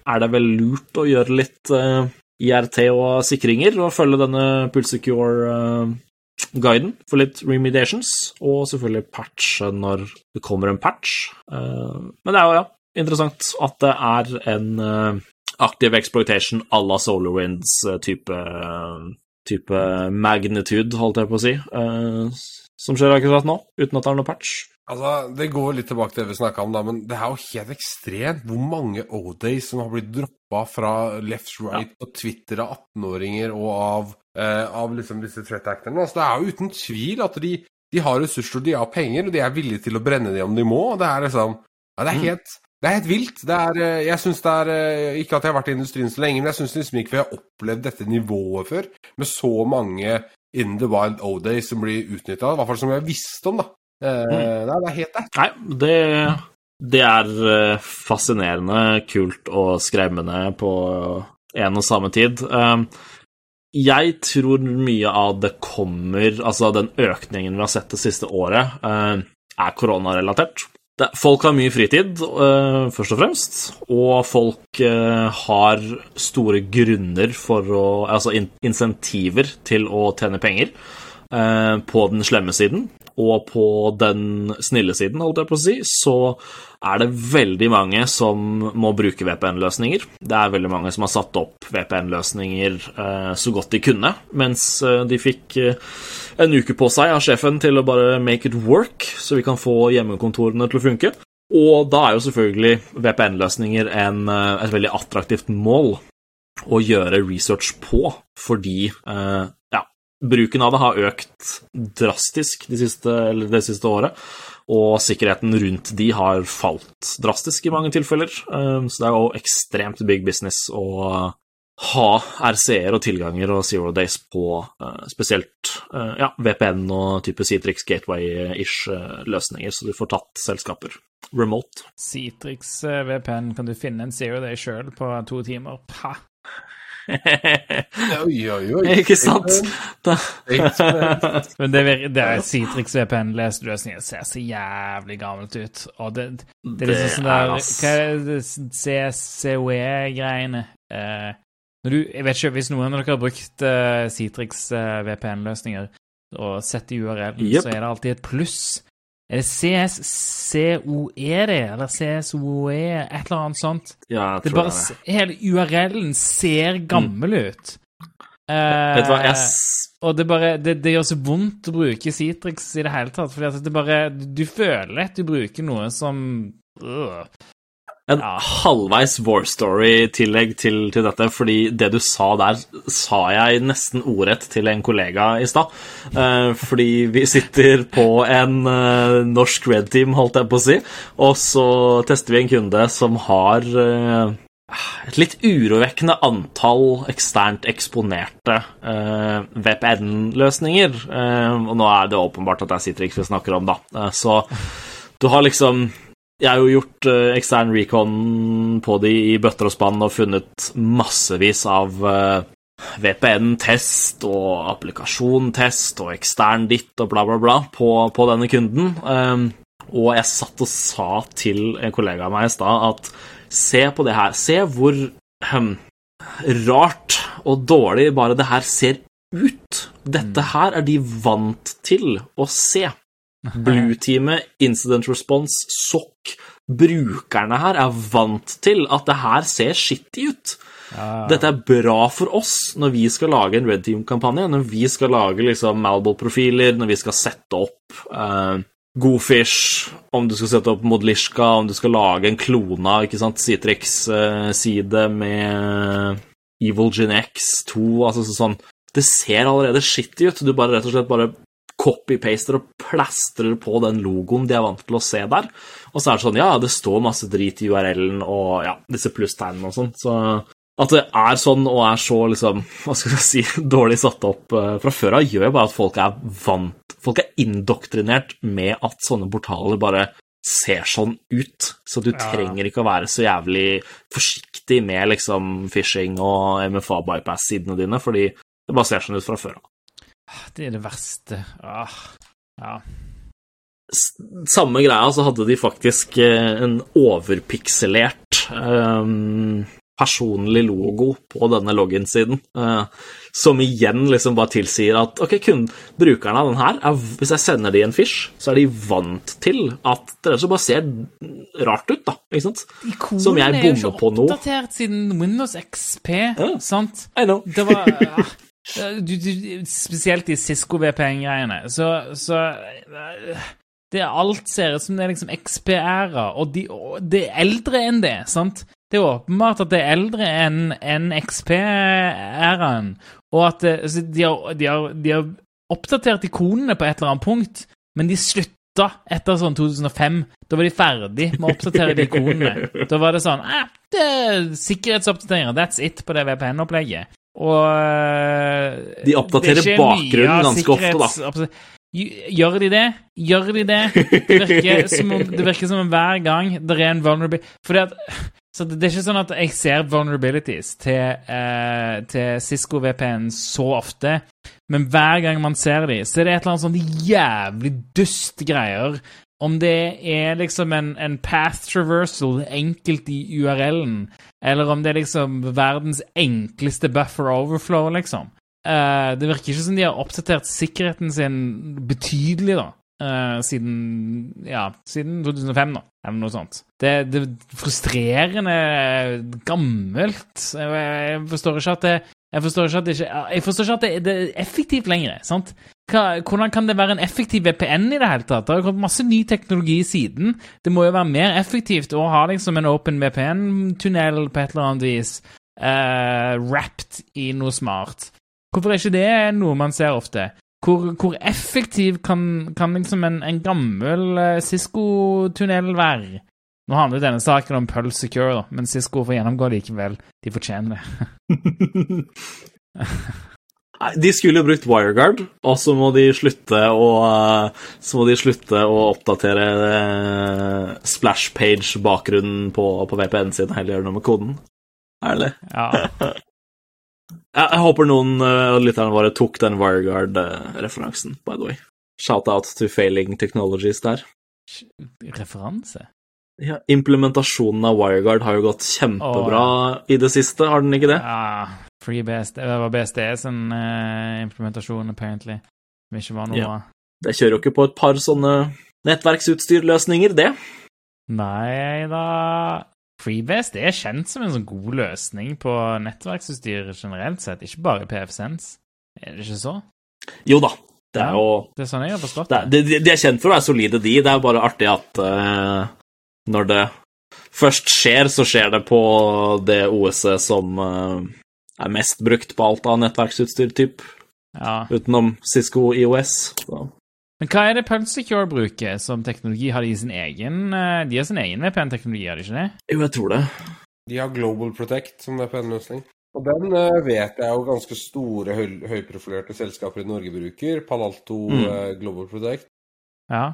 er det vel lurt å gjøre litt eh, IRT og sikringer og følge denne PulseSecure-guiden uh, for litt remediations, og selvfølgelig patche når det kommer en patch. Men det er jo, ja, interessant at det er en active exploitation à la SolarWinds-type type magnitude, holdt jeg på å si som skjer akkurat nå, uten at det er noe patch. Altså, Det går litt tilbake til det vi snakka om, da, men det er jo helt ekstremt hvor mange O-days som har blitt droppa fra left right ja. på Twitter av 18-åringer og av, eh, av liksom disse threat acterne. Altså, det er jo uten tvil at de De har ressurser, de har penger, og de er villige til å brenne dem om de må. og Det er liksom ja, det er helt, det er helt vilt. Det er, eh, jeg synes det er eh, Ikke at jeg har vært i industrien så lenge, men jeg syns liksom ikke vi har opplevd dette nivået før. Med så mange in the wild O-day som blir utnytta. I hvert fall som jeg visste om, da. Eh, mm. det, er, helt det. Nei, det, det er fascinerende, kult og skremmende på en og samme tid. Jeg tror mye av det kommer Altså, den økningen vi har sett det siste året, er koronarelatert. Folk har mye fritid, uh, først og fremst, og folk uh, har store grunner for å Altså in insentiver til å tjene penger på den slemme siden. Og på den snille siden, holdt jeg på å si, så er det veldig mange som må bruke VPN-løsninger. Det er veldig mange som har satt opp VPN-løsninger eh, så godt de kunne, mens eh, de fikk eh, en uke på seg av sjefen til å bare make it work, så vi kan få hjemmekontorene til å funke. Og da er jo selvfølgelig VPN-løsninger et veldig attraktivt mål å gjøre research på, fordi ja, bruken av det har økt drastisk de siste, det siste året og sikkerheten rundt de har falt drastisk i mange tilfeller. Um, så det er jo ekstremt big business å ha RCE-er og tilganger og zero days på uh, spesielt uh, ja, VPN og type Citrix Gateway-ish uh, løsninger, så du får tatt selskaper remote. Citrix VPN kan du finne en zero day sjøl på to timer. Ha! oi, oi, oi. Ikke sant? Men det, det er Citrix VPN-leseløsningen ser så jævlig gammelt ut. Og det, det er liksom sånn der Hva er det CCOE-greiene? Eh, jeg vet ikke, Hvis noen av dere har brukt uh, Citrix uh, VPN-løsninger og sett i URL, yep. så er det alltid et pluss. Er det CSCOE det, eller CSOE, et eller annet sånt? Ja, jeg tror det. Bare, det. Hele URL-en ser gammel mm. ut. Uh, Vet du hva, jeg... Og det, bare, det, det, gjør så vondt å bruke Citrix i det hele tatt, fordi at det bare Du føler at du bruker noe som øh, en halvveis War Story-tillegg til, til, dette, fordi det du sa der, sa jeg nesten ordrett til en kollega i stad. Uh, fordi vi sitter på en uh, norsk Red Team, holdt jeg på å si, og så tester vi en kunde som har uh, et litt urovekkende antall eksternt eksponerte uh, VPN-løsninger. Uh, og nå er det åpenbart at det er Citrix vi snakker om, da. Uh, så du har liksom jeg har jo gjort uh, ekstern recon på de i bøtter og spann og funnet massevis av uh, eh, VPN-test og applikasjon-test og ekstern ditt og bla, bla, bla på, på denne kunden. Um, og jeg satt og sa til en kollega av meg i stad at se på det her. Se hvor um, rart og dårlig bare det her ser ut. Dette mm. her er de vant til å se. Blue-teamet, Incident Response, SOC Brukerne her er vant til at det her ser skittig ut. Ja. Dette er bra for oss når vi skal lage en Red Team-kampanje, når vi skal lage liksom Malbol-profiler, når vi skal sette opp uh, Godfish, om du skal sette opp Modlishka, om du skal lage en klona ikke sant, Citrix-side uh, med Evil Gen X2 altså sånn Det ser allerede skittig ut. Du bare rett og slett bare copy-paster og plastrer på den logoen de er vant til å se der. Og så er det sånn, ja, det står masse drit i URL-en og ja, disse plusstegnene og sånn. Så at det er sånn og er så liksom, hva skal jeg si, dårlig satt opp uh, fra før av, gjør jo bare at folk er vant Folk er indoktrinert med at sånne portaler bare ser sånn ut. Så du ja. trenger ikke å være så jævlig forsiktig med liksom phishing og MFA-bypass-sidene dine, fordi det bare ser sånn ut fra før av. Det er det verste. Ah, ja. Samme greia, så hadde de faktisk eh, en overpikselert um, personlig logo på denne login-siden, uh, som igjen liksom bare tilsier at ok, kun brukerne av den her, er, hvis jeg sender de en fish, så er de vant til at det så bare ser rart ut, da, ikke sant? Ikonen som jeg bommer på nå. er jo ikke oppdatert siden Windows XP, ja. sant? I know. Det var... Ja. Du, du, spesielt de Cisco VPN-greiene. Så, så det Alt ser ut som det er liksom XPR-er, og, de, og det er eldre enn det, sant? Det er åpenbart at det er eldre enn en XP-æraen, og at det, altså de, har, de, har, de, har, oppdatert ikonene på et eller annet punkt, men de slutta etter sånn 2005. Da var de ferdig med å oppdatere de ikonene. Da var det sånn eh, det er Sikkerhetsoppdateringer, that's it på det VPN-opplegget. Og eh, De oppdaterer bakgrunnen ganske ofte, da. Gjør de det? Gjør de det? Det virker som om, det virker som om hver gang det er en vulnerability Fordi at så det det er ikke sånn at jeg ser vulnerabilities til, eh, til Cisco VPN så ofte, men hver gang man ser de, så er det et eller annet sånn jævlig dust greier. Om det er liksom en, en path traversal enkelt i URL-en, eller om det er liksom verdens enkleste buffer overflow, liksom. Uh, det virker ikke som de har oppdatert sikkerheten sin betydelig, da. Uh, siden ja, siden 2005, da, eller noe sånt. Det, det er frustrerende gammelt. Jeg, jeg forstår ikke at det jeg forstår ikke at det, ikke, jeg forstår ikke at det, det er effektivt lenger. sant? Hvordan kan det være en effektiv VPN i det hele tatt? Det har kommet masse ny teknologi siden. Det må jo være mer effektivt å ha liksom en open VPN-tunnel på et eller annet vis, uh, wrapped i noe smart. Hvorfor er ikke det noe man ser ofte? Hvor, hvor effektiv kan, kan liksom en, en gammel uh, Cisco-tunnel være? Nå handler denne saken om Pulse Secure, da, men Cisco får gjennomgå likevel. De fortjener det. De skulle jo brukt WireGuard, og så må de slutte å eh, Så må de slutte å oppdatere eh, splash page-bakgrunnen på, på VPN sin, heller gjøre noe med koden. Ærlig. Ja. Jeg, jeg håper noen uh, av lytterne våre tok den WireGuard-referansen, by the way. Shout-out to failing technologies der. Referanse? Ja, implementasjonen av WireGuard har jo gått kjempebra i det siste, har den ikke det? Ja, Free BSD. Det var BSD sin uh, implementasjon, apparently. Som ikke var noe Ja. Det kjører jo ikke på et par sånne nettverksutstyrløsninger, det. Nei da FreeBSD er kjent som en sånn god løsning på nettverksutstyr generelt sett, ikke bare PFSense. Er det ikke så? Jo da, det er jo Det er sånn jeg har forstått det det. de, de er kjent for å være solide, de. Det er bare artig at uh, når det først skjer, så skjer det på det OS-et som eh, er mest brukt på alt av nettverksutstyr, typ. Ja. Utenom Cisco IOS. Så. Men hva er det Pulsecure bruker som teknologi? Har de sin egen eh, De har sin egen VPN-teknologi, har de ikke det? Jo, jeg tror det. De har Global Protect som VPN-løsning. Og den eh, vet jeg jo ganske store, høy, høyprofilerte selskaper i Norge bruker. Palalto Mm. eh, Global Protect. Ja.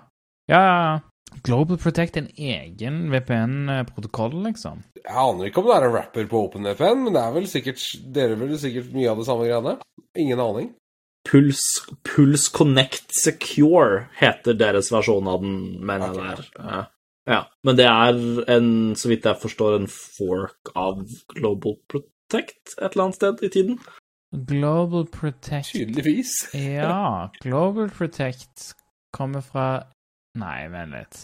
Ja, ja, ja. Global Protect en egen VPN-protokoll, liksom? Jeg aner ikke om det er en rapper på OpenVPN, men det er vel sikkert dere vil sikkert mye av det samme greiene. Ingen aning. Puls, Puls Connect Secure heter deres versjon av den, mener jeg det er. Ja. ja. Men det er en, så vidt jeg forstår, en fork av Global Protect et eller annet sted i tiden. Global Protect Tydeligvis. Ja, Global Protect kommer fra Nei, vent litt.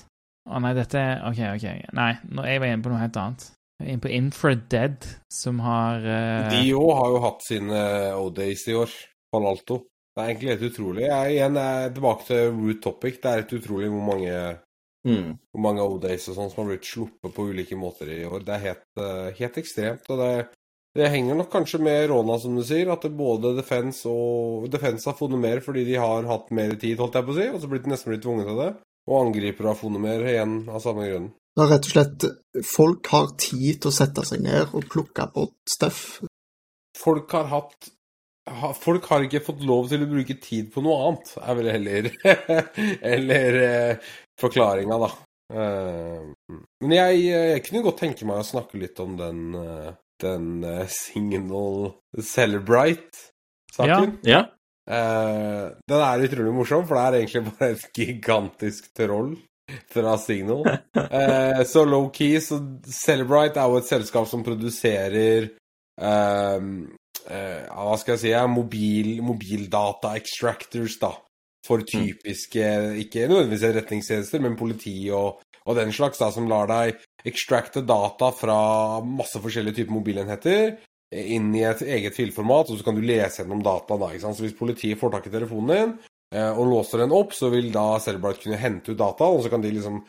Å nei, dette er OK, OK. Nei, nå jeg var inne på noe helt annet. Inne på Infradead, som har uh... De òg har jo hatt sine O-days i år. Palalto. Det er egentlig helt utrolig. Jeg igjen er tilbake til root topic. Det er helt utrolig hvor mange, Mm. hvor mange O-days og sånn som har blitt sluppet på ulike måter i år. Det er helt, uh, helt ekstremt. Og det, det henger nok kanskje med Rona, som du sier, at både Defense og Defense har funnet mer fordi de har hatt mer tid, holdt jeg på å si, og så blitt nesten blitt tvunget til det. Og angripere har funnet mer igjen av samme grunn. Det er rett og slett Folk har tid til å sette seg ned og plukke på stuff. Folk har hatt ha, Folk har ikke fått lov til å bruke tid på noe annet, er vel heller Eller eh, forklaringa, da. Eh, men jeg, jeg kunne godt tenke meg å snakke litt om den, eh, den uh, Signal Celebrite-saken. Ja. Eh, den er utrolig morsom, for det er egentlig bare et gigantisk troll fra Signal. Uh, så low-key, så Celebrite er jo et selskap som produserer uh, Hva skal jeg si mobil, Mobildata-extractors, da. For typiske, ikke nødvendigvis retningstjenester, men politi og, og den slags, da, som lar deg extracte data fra masse forskjellige typer mobilenheter inn i et eget filformat, og så kan du lese gjennom data da, ikke sant? Så hvis politiet får tak i telefonen din eh, og låser den opp, så vil da Celebrite kunne hente ut data, og så kan de liksom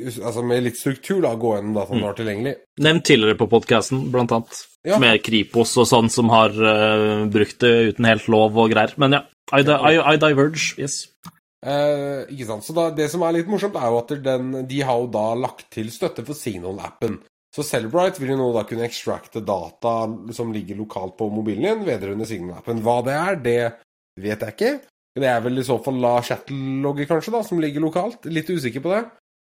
altså med litt struktur da, gå gjennom dataene du har tilgjengelig. Nevnt tidligere på podkasten, blant annet. Ja. Med Kripos og sånn som har uh, brukt det uten helt lov og greier. Men ja, I, di- I, I diverge, yes. Eh, ikke sant? Så da, det som er litt morsomt, er jo at den, de har jo da lagt til støtte for Signal-appen. Så Celebrite vil jo nå da kunne extracte data som ligger lokalt på mobilen din, vedrørende Signal-appen. Hva det er, det vet jeg ikke. Det er vel i så fall La chat-logger, kanskje, da, som ligger lokalt. Litt usikker på det.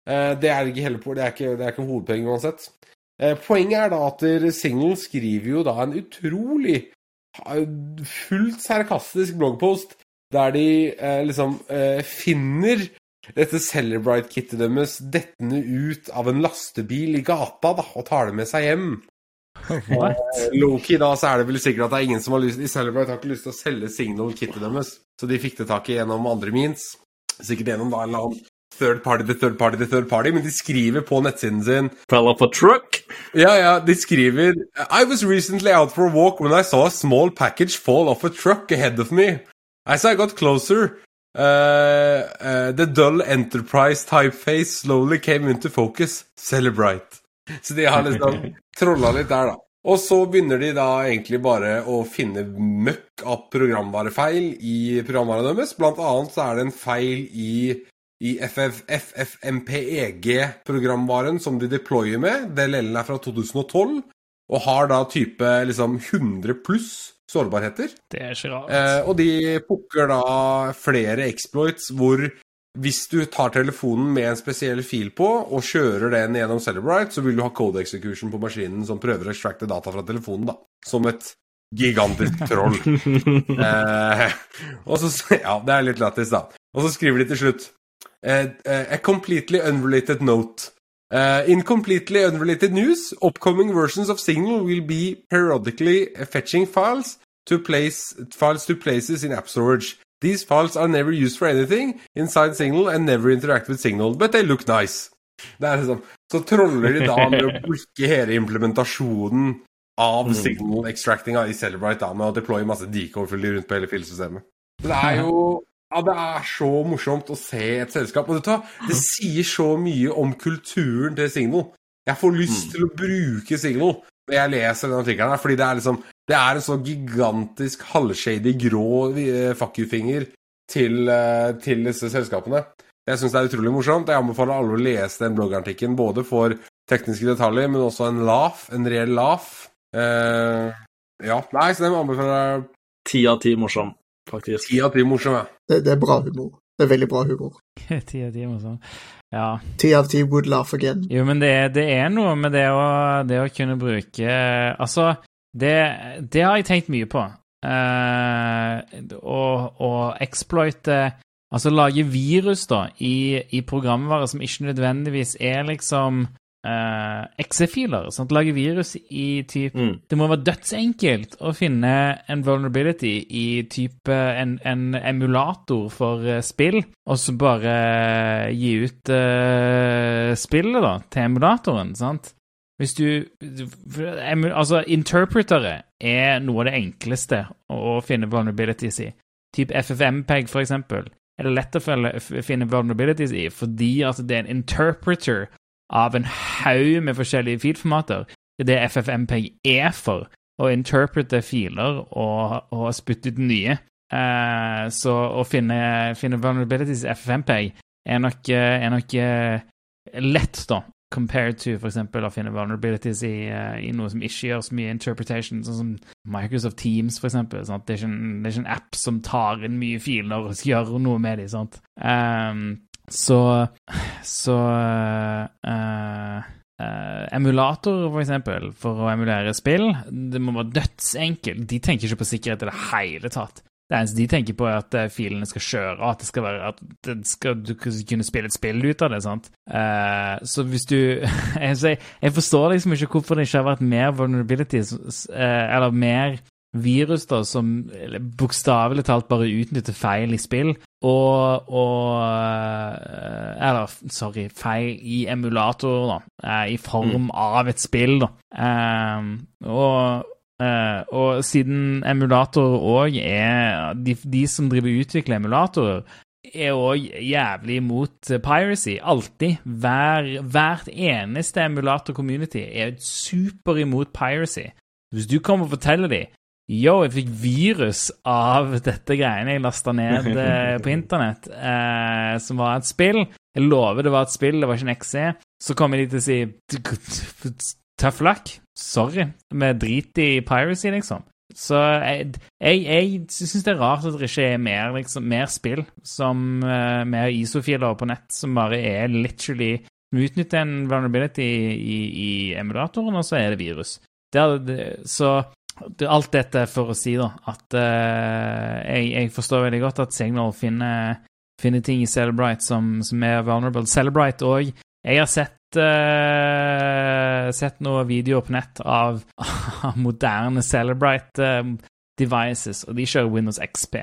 Eh, det er ikke, hele, det ikke, ikke hovedpoenget uansett. Eh, poenget er da at Signal skriver jo da en utrolig fullt sarkastisk bloggpost der de eh, liksom eh, finner dette Celebrite-kittet deres dettende ut av en lastebil i gata da, og tar det med seg hjem. What? Loki, da, så er det vel sikkert at det er ingen som har lyst I Celebrite har ikke lyst til å selge Signal-kittet deres, så de fikk det tak i gjennom andre means. Sikkert gjennom da en eller annen third party til third party til third party, men de skriver på nettsiden sin Fell off a truck. Ja, ja, de skriver I was recently out for a walk when I saw a small package fall off a truck ahead of me. As I got closer, uh, uh, the dull enterprise typeface slowly came into focus. Celebrate. Så de har liksom trolla litt der, da. Og så begynner de da egentlig bare å finne møkk av programvarefeil i programvaren deres. Blant annet så er det en feil i, i FFmpeg-programvaren som de deployer med. DLL er fra 2012 og har da type liksom 100 pluss sårbarheter. Det er ikke rart. Eh, og de pukker da flere exploits hvor hvis du tar telefonen med en spesiell fil på og kjører den gjennom Celebrite, så vil du ha code execution på maskinen som prøver å extracte data fra telefonen, da. Som et gigantisk troll. eh, og så, ja, det er litt lættis, da. Og så skriver de til slutt eh, eh, A completely unrelated note. Uh, in completely unrelated news, upcoming versions of Signal will be periodically fetching files to place files to places in app storage. These files are never used for anything inside Signal and never interact with Signal, but they look nice. Det er liksom, så troller de da med å bruke hele implementasjonen av Signal-extractinga i Celebrite da, med å deploye masse decoy-fyller rundt på hele filsystemet. Det er jo ja, det er så morsomt å se et selskap. Og vet det sier så mye om kulturen til Signal. Jeg får lyst til å bruke Signal når jeg leser den artikkelen her, fordi det er liksom Det er en så gigantisk halvshady grå eh, fuck you-finger til, eh, til, disse selskapene. Jeg syns det er utrolig morsomt. Jeg anbefaler alle å lese den bloggartikkelen, både for tekniske detaljer, men også en laugh, en reell laugh. Uh, ja, nei, så den anbefaler jeg. Ti av ti morsom, faktisk. Ti av ti morsom, ja. Det, det er bra humor. Det er veldig bra humor. Ti av ti morsomme. Ja. Ti av ti would laugh again. Jo, men det, det er noe med det å, det å kunne bruke Altså, det, det har jeg tenkt mye på. Eh, å, å exploite Altså lage virus, da, i, i programvare som ikke nødvendigvis er liksom uh, exe-filer. Sant? Lage virus i type Mm. Det må være dødsenkelt å finne en vulnerability i type en, en emulator for eh, spill, og så bare gi ut eh, spillet, da, til emulatoren, sant? Hvis du Altså, interpretere er noe av det enkleste å finne vulnerabilities i. Typ FFmpeg, for eksempel, er det lett å finne vulnerabilities i, fordi at det er en interpreter av en haug med forskjellige filformater. Det FFmpeg er for, å interprete filer og, og spytte ut nye. Eh, så å finne, finne vulnerabilities i FFmpeg er nok, eh, er nok eh, lett, da, compared to eksempel å finne vulnerabilities i, eh, i noe som ikke gjør så mye interpretation, sånn som Microsoft Teams, eksempel. Det, det er ikke en app som tar inn mye filer og gjør noe med dem. Sant? Så så Uh, Emulator, for eksempel, for å emulere spill, det må være dødsenkelt. De tenker ikke på sikkerhet i det hele tatt. Det eneste de tenker på, er at eh, filene skal kjøre, at det skal være at skal, du skal kunne spille et spill ut av det. sant? Uh, så hvis du jeg, jeg forstår liksom ikke hvorfor det ikke har vært mer vulnerability, uh, eller mer virus da, som bokstavelig talt bare utnytter feil i spill, og, og eh, Eller, sorry, feil i emulator, da, eh, i form av et spill, da. Eh, og Eh, og siden emulator òg er de, de som driver og utvikler emulatorer, er òg jævlig imot piracy. Alltid. Hver, hvert eneste emulator-community er super imot piracy. Hvis du kommer og forteller dem Yo, jeg fikk virus av dette greiene jeg lasta ned eh, på internett, eh, som var et spill. Jeg lover det var et spill, det var ikke en XC. Så kommer de til å si tough luck. Sorry. Vi driter i piracy, liksom. Så jeg, jeg, jeg syns det er rart at det ikke er mer, liksom, mer spill som uh, mer isofiler på nett som bare er literally utnytter en vulnerability i, i, i emulatoren, og så er det virus. Det så alt dette for å si da, at uh, jeg, jeg, forstår veldig godt at Signal finner, finner ting i Celebrite som, som er vulnerable. Celebrite òg. Jeg har sett uh, sett noen videoer på nett av, av moderne Celebrite uh, devices, og de kjører Windows XP.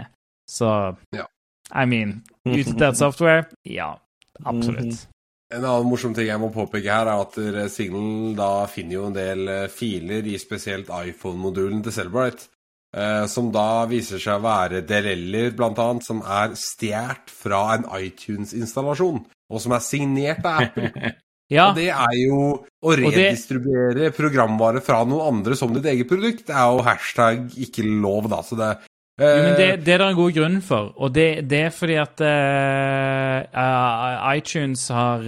Så ja. I mean Utdatert software? Ja, absolutt. En annen morsom ting jeg må påpeke her, er at Signal da finner jo en del eh, filer i spesielt iPhone-modulen til Celebrite. Eh, som da viser seg å være DLL-er, blant annet, som er stjålet fra en iTunes-installasjon. Og som er signert av Apple. Ja. Og det er jo å redistribuere det... programvare fra noen andre som ditt eget produkt. Det er jo hashtag ikke lov, da. Så det. Jo, men det, det er det en god grunn for, og det, det er fordi at uh, uh, iTunes har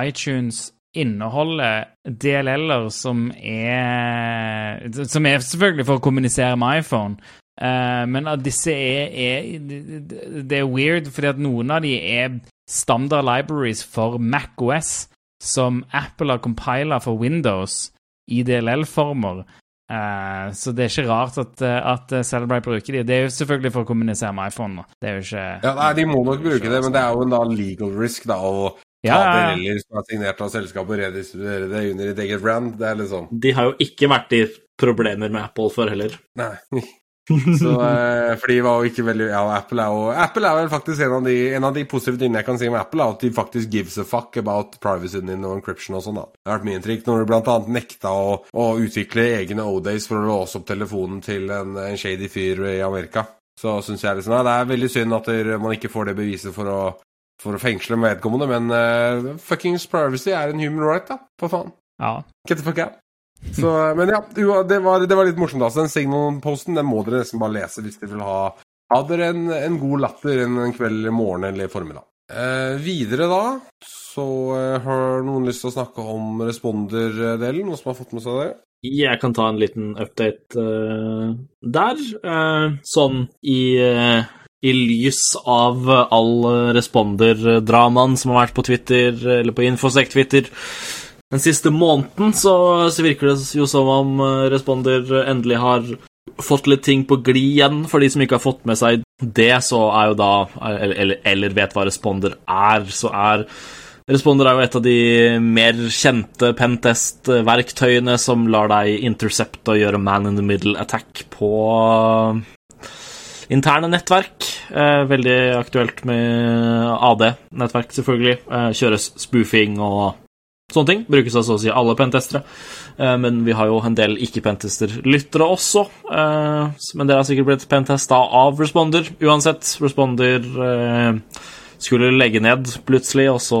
iTunes inneholder DLL-er som er Som er selvfølgelig for å kommunisere med iPhone. men at disse er, er, Det er weird, fordi at noen av de er standard libraries for MacOS som Apple har compila for Windows i DLL-former. Uh, så det er ikke rart at, eh, at Celebrite bruker de. Det er jo selvfølgelig for å kommunisere med iPhone. Det er jo ikke Ja, nei, De må nok bruke det, men det er jo en da legal risk da å ta ja, ja. Som er signert av selskapet og redistribuere det under et eget brand. Det er litt sånn. De har jo ikke vært i problemer med Apple for heller. Nei. Så, eh, for de var jo ikke veldig Ja, Apple er jo Apple er vel faktisk en av de, en av de positive tingene jeg kan si med Apple, er at de faktisk gives a fuck about privacyen din og encryption og sånn. da Det har vært mye inntrykk når du annet nekta å, å utvikle egne O-days for å låse opp telefonen til en, en shady fyr i Amerika. Så syns jeg liksom ja, det er veldig synd at man ikke får det beviset for å, for å fengsle vedkommende, men uh, fuckings privacy er en human right, da. For faen. Ja. Get the fuck out. Så, men ja, det var, det var litt morsomt. altså. Den Signal-posten den må dere nesten bare lese hvis dere vil ha, ha dere en, en, god latter en, kveld, morgen eller formiddag. Eh, videre da så eh, har noen lyst til å snakke om responder-delen, noen som har fått med seg det? Jeg kan ta en liten update uh, der. Uh, sånn i, uh, i lys av all responder-dramaen som har vært på Twitter, eller på Infosec-Twitter den siste måneden så, så, virker det jo som om eh, Responder endelig har fått litt ting på glid igjen. For de som ikke har fått med seg det, så er jo da Eller, eller vet hva Responder er, så er Responder er jo et av de mer kjente pentest-verktøyene som lar deg intercepte og gjøre man in the middle attack på interne nettverk. Eh, veldig aktuelt med AD-nettverk, selvfølgelig. Eh, kjøres spoofing og Sånne ting brukes av så å si alle pentestere, eh, men vi har jo en del ikke-pentester-lyttere også. Eh, men dere har sikkert blitt pentesta av Responder. Uansett, Responder eh, skulle legge ned plutselig, og så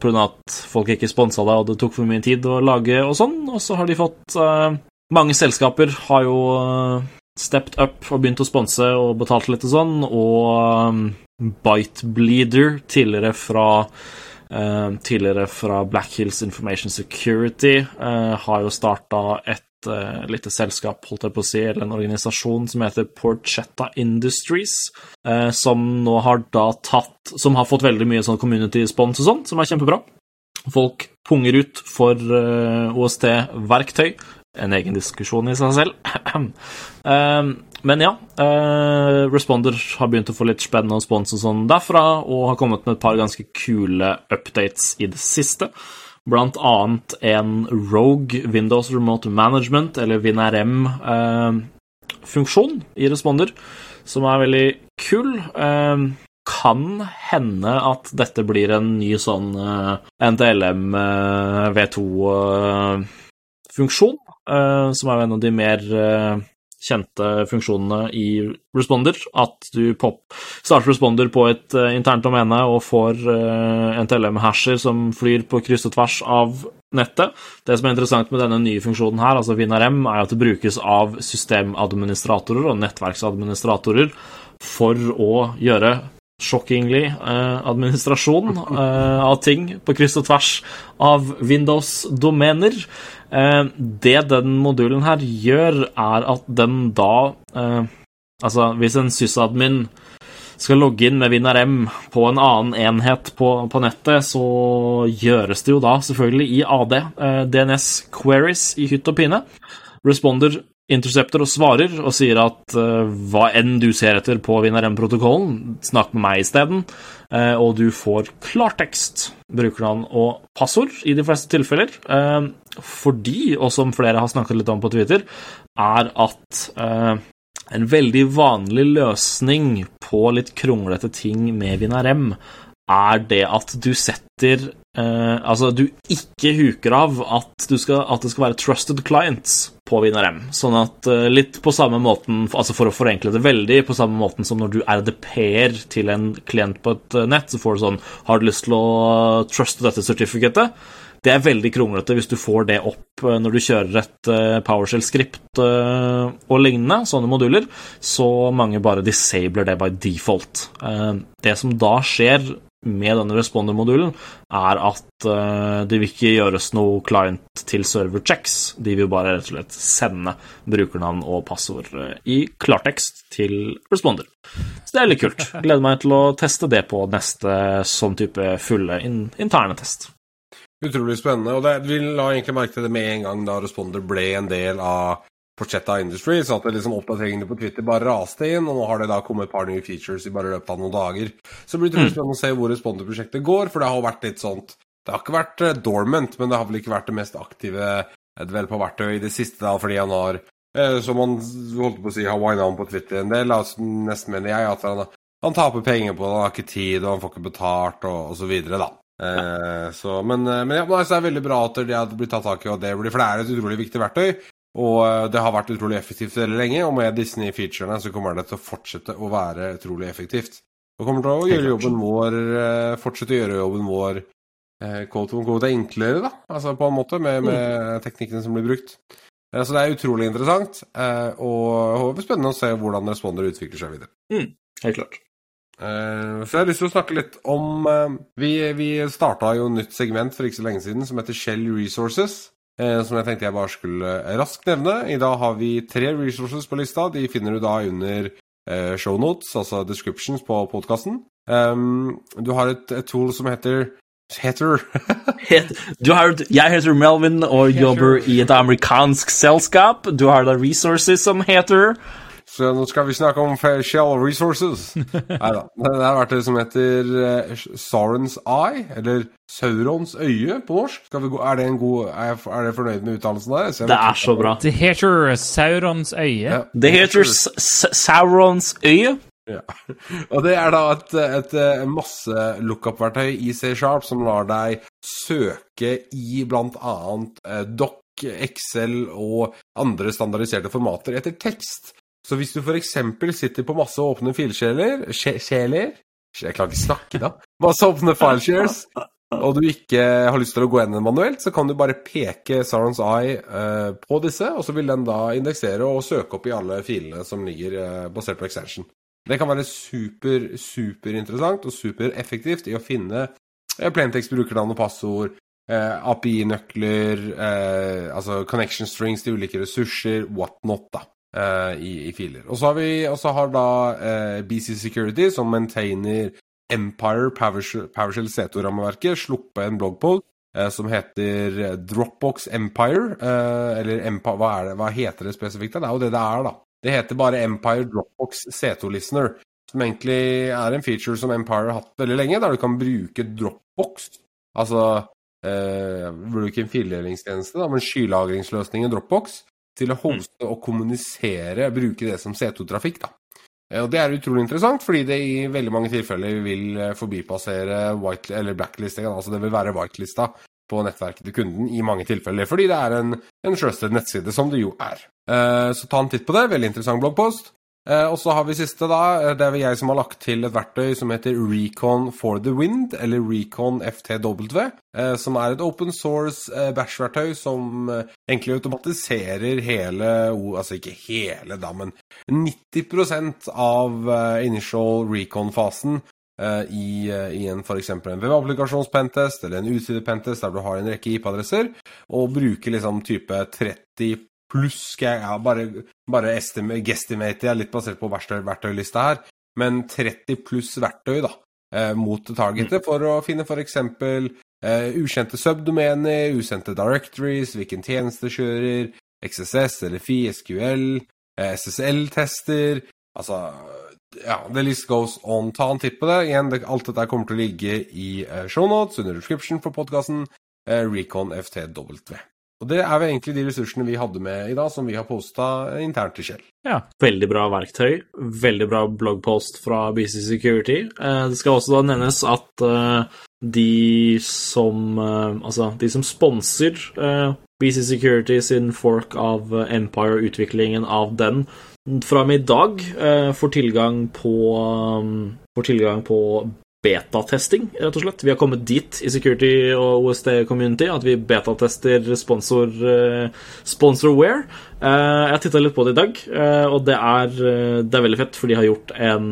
pga. at folk ikke sponsa det, og det tok for mye tid å lage og sånn, og så har de fått Mange selskaper har jo stepped up og begynt å sponse og betalt litt og sånn, og Bitebleeder, tidligere fra tidligere fra Black Hills Information Security uh, har jo starta et uh, lite selskap, holdt jeg på å si, eller en organisasjon som heter Porchetta Industries, som nå har da tatt Som har fått veldig mye sånn community spons og sånn, som er kjempebra. Folk punger ut for OST-verktøy. En egen diskusjon i seg selv. Men ja, uh, Responder har begynt å få litt spennende spons og sånn derfra, og har kommet med et par ganske kule updates i det siste. Blant annet en Rogue Windows Remote Management, eller WinRM-funksjon uh, i Responder, som er veldig kul. Uh, kan hende at dette blir en ny sånn NTLM V2-funksjon, som er en av de mer kjente funksjonene i Responder. At du pop, starter Responder på et uh, internt domene og får NTLM-hasher som flyr på kryss og tvers av nettet. Det som er interessant med denne nye funksjonen her, altså WinRM, er at det brukes av systemadministratorer og nettverksadministratorer for å gjøre shockingly eh, administrasjon eh, av ting på kryss og tvers av Windows-domener. Eh, det den modulen her gjør, er at den da eh, Altså, hvis en sysadmin skal logge inn med WinRM på en annen enhet på, på, nettet, så gjøres det jo da selvfølgelig i AD. Eh, DNS queries i hytt og pine. Responder intercepter og svarer og sier at eh, hva enn du ser etter på WinRM-protokollen, snakk med meg isteden, eh, og du får klartekst, brukernavn og passord i de fleste tilfeller. Fordi, og som flere har snakket litt om på Twitter, er at eh, en veldig vanlig løsning på litt kronglete ting med Vinarem er det at du setter eh, altså, du ikke huker av at, skal, at, det skal være trusted clients på VinRM. Sånn at eh, litt på samme måten, altså for å forenkle det veldig, på samme måten som når du RDP-er til en klient på et uh, nett, så får du sånn Har du lyst til å truste dette certificatet? Det er veldig kronglete hvis du får det opp når du kjører et PowerShell-skript og lignende, sånne moduler, så mange bare disabler det by default. Det som da skjer med denne responder-modulen, er at det vil ikke gjøres noe client til server checks. De vil bare rett og slett sende brukernavn og passord i klartekst til responder. Så det er litt kult. Gleder meg til å teste det på neste sånn type fulle interne test. Utrolig spennende. Og det, vi la egentlig merke til det med en gang da responder ble en del av Porchetta Industry, så at det liksom oppdateringene på Twitter bare raste inn, og nå har det da kommet et par nye features i bare løpet av noen dager. Så det blir utrolig mm. spennende å se hvor Responder-prosjektet går, for det har vært litt sånt Det har ikke vært uh, dormant, men det har vel ikke vært det mest aktive developer-verktøyet i det siste, da, fordi han har uh, Som han holdt på å si, har wina om på Twitter en del, altså, nesten mener jeg, at han, han taper penger på det, han har ikke tid, og han får ikke betalt, og, videre, da. Uh, så, men, men ja, det er veldig bra at det har blitt tatt tak i, og det blir, for det er et utrolig viktig verktøy. Og eh, det har vært utrolig effektivt veldig lenge, og med Disney-featurene så kommer det til å fortsette å være utrolig effektivt. Og kommer til å gjøre jobben vår eh, Fortsette å gjøre jobben vår eh, quote on enklere, da. Altså på en måte, med, med mm. teknikkene som blir brukt. Så det er utrolig interessant, og blir spennende å se hvordan responder utvikler seg videre. Mm, helt klart. Så jeg har lyst til å snakke litt om Vi, vi starta jo et nytt segment for ikke så lenge siden som heter Shell Resources. Eh, som jeg tenkte jeg bare skulle eh, raskt nevne. I dag har vi tre resources på lista. De finner du da under eh, shownotes, altså descriptions på podkasten. Um, du har et, et, tool som heter Heter Du har, Jeg heter Melvin og jobber i et amerikansk selskap. Du har da resources som heter så nå skal vi snakke om facial Resources. Nei da. Det er det som heter uh, Saurons Eye, eller Saurons øye på norsk. Gå, er, det en god, er, det fornøyd med uttalelsen der? Det er så bra. Det heter Saurons øye. Ja, det heter Saurons øye. Ja. Og det er da et, et, et masse lookup-verktøy i C-sharp som lar deg søke i annet eh, Excel og andre standardiserte formater etter tekst. Så hvis du f.eks. sitter på masse åpne filsjeler Sjeler? Jeg klarer ikke snakke, da. Masse åpne fileshares, og du ikke har lyst til å gå gjennom manuelt, så kan du bare peke Sarons Eye uh, på disse, og så vil den da indeksere og søke opp i alle filene som ligger uh, basert på extension. Det kan være super, superinteressant og supereffektivt i å finne uh, plaintext-brukernavn og passord, uh, API-nøkler, altså connection strings til ulike ressurser, whatnot, da. Uh, i, i, filer. Og så har vi har da uh, BC Security, som maintainer Empire PowerShell C2-rammeverket, sluppet en bloggpoll uh, som heter Dropbox Empire. eller Empire, hva, det, hva, heter det spesifikt? Det er jo det det er, da. Det heter bare Empire Dropbox C2-listener. Som egentlig er en feature som Empire har hatt veldig lenge, der du kan bruke Dropbox. Altså bruke en fildelingstjeneste, men skylagringsløsningen Dropbox til å mm. hoste og kommunisere, bruke det som C2-trafikk, da. Eh, og Det er utrolig interessant, fordi det i veldig mange tilfeller vil eh, forbipassere white, eller blacklistinga. Altså det vil være whitelista på nettverket til kunden i mange tilfeller, fordi det er en, en trusted nettside, som det jo er. Eh, så ta en titt på det. Veldig interessant bloggpost. Eh, og så har vi siste, da. Eh, det er jeg som har lagt til et verktøy som heter Recon for the Wind, eller Recon FTW. Eh, som er et open source bash-verktøy som egentlig automatiserer hele Altså ikke hele, da, men 90% av initial recon-fasen i, i en f.eks. en webapplikasjons-pentest eller en utvidet pentest der du har en rekke IP-adresser, og bruker liksom type 30 pluss skal jeg ja, bare, bare gestimate, jeg litt basert på verktøy, verktøylista her, men 30 pluss verktøy da, eh, mot targetet mm. for å finne f.eks. Eh, ukjente subdomener, ukjente directories, hvilken tjeneste kjører, XSS eller FI, SQL, eh, SSL-tester Altså, ja, the list goes on. Ta en titt på det. Igjen, det, alt dette kommer til å ligge i eh, shownotes under description for podkasten. Eh, Recon FTW. Og det er jo egentlig de ressursene vi hadde med i dag, som vi har posta internt til Kjell. Ja. Veldig bra verktøy. Veldig bra bloggpost fra BC Security. Eh, det skal også da nevnes at eh, de som eh, Altså, de som sponser BC Security sin fork av Empire, utviklingen av den, fra og med i dag får tilgang på, får tilgang på betatesting, rett og slett. Vi har kommet dit i security og OSD-community at vi betatester sponsor, uh, sponsorware. Uh, jeg har titta litt på det i dag, uh, og det er, det er, veldig fett, for de har gjort en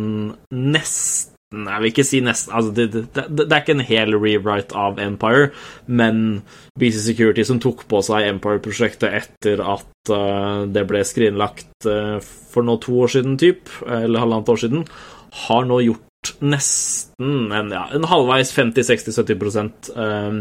nesten Jeg vil ikke si nesten altså det, det, det, er ikke en hel rewrite av Empire, men BC Security som tok på seg Empire-prosjektet etter at det ble skrinlagt for nå to år siden, typ, eller halvannet år siden, har nå gjort nesten en, ja, en halvveis 50-60-70 um,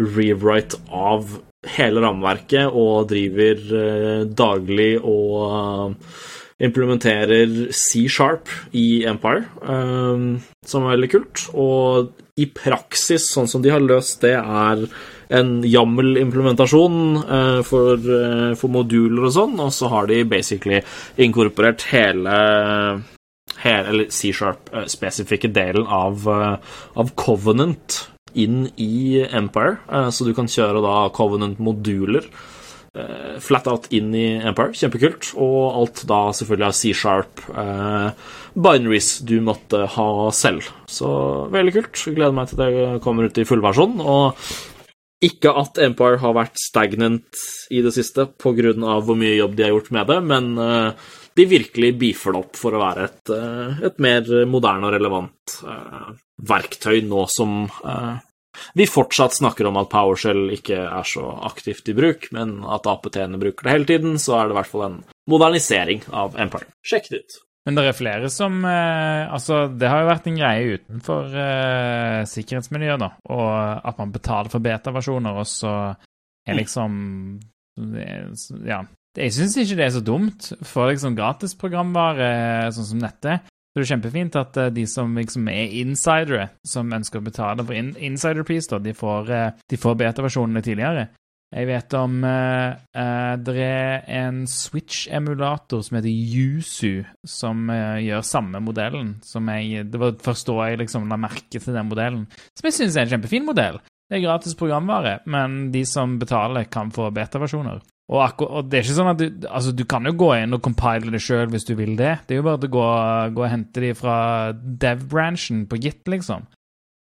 rewrite av hele rammeverket og driver uh, daglig og uh, implementerer C-sharp i Empire, um, som er veldig kult. Og i praksis, sånn som de har løst det, er en YAML-implementasjon uh, for, uh, for, moduler og sånn, og så har de basically inkorporert hele eller C-sharp-spesifikke eh, delen av, eh, av, Covenant inn i Empire, eh, så du kan kjøre da Covenant-moduler flat out inn i Empire. Kjempekult. Og alt da selvfølgelig av C-sharp binaries du måtte ha selv. Så veldig kult. Gleder meg til det kommer ut i fullversjon. Og ikke at Empire har vært stagnant i det siste pga. hvor mye jobb de har gjort med det, men de virkelig beefer det opp for å være et, eh, et mer moderne og relevant uh, verktøy nå som uh, vi fortsatt snakker om at PowerShell ikke er så aktivt i bruk, men at APT-ene bruker det hele tiden, så er det i hvert fall en modernisering av Empire. Sjekk det ut. Men det er flere som eh, Altså, det har jo vært en greie utenfor eh, sikkerhetsmiljøet, da, og at man betaler for beta-versjoner, og så er liksom Ja, jeg syns ikke det er så dumt for liksom gratisprogramvare sånn som nettet. Så det er kjempefint at uh, de som liksom er insidere, som ønsker å betale for in insiderpris, de får, uh, de får beta-versjonene tidligere. Jeg vet om uh, det er en Switch-emulator som heter Yuzu, som gjør samme modellen. som jeg, Det var først da jeg liksom la merke til den modellen, som jeg syns er en kjempefin modell. Det er gratis programvare, men de som betaler, kan få beta-versjoner. Og, og, det er ikke sånn at du, altså, du kan jo gå inn og compile det sjøl hvis du vil det. Det er jo bare å gå, gå og hente de fra dev-branchen på Git, liksom.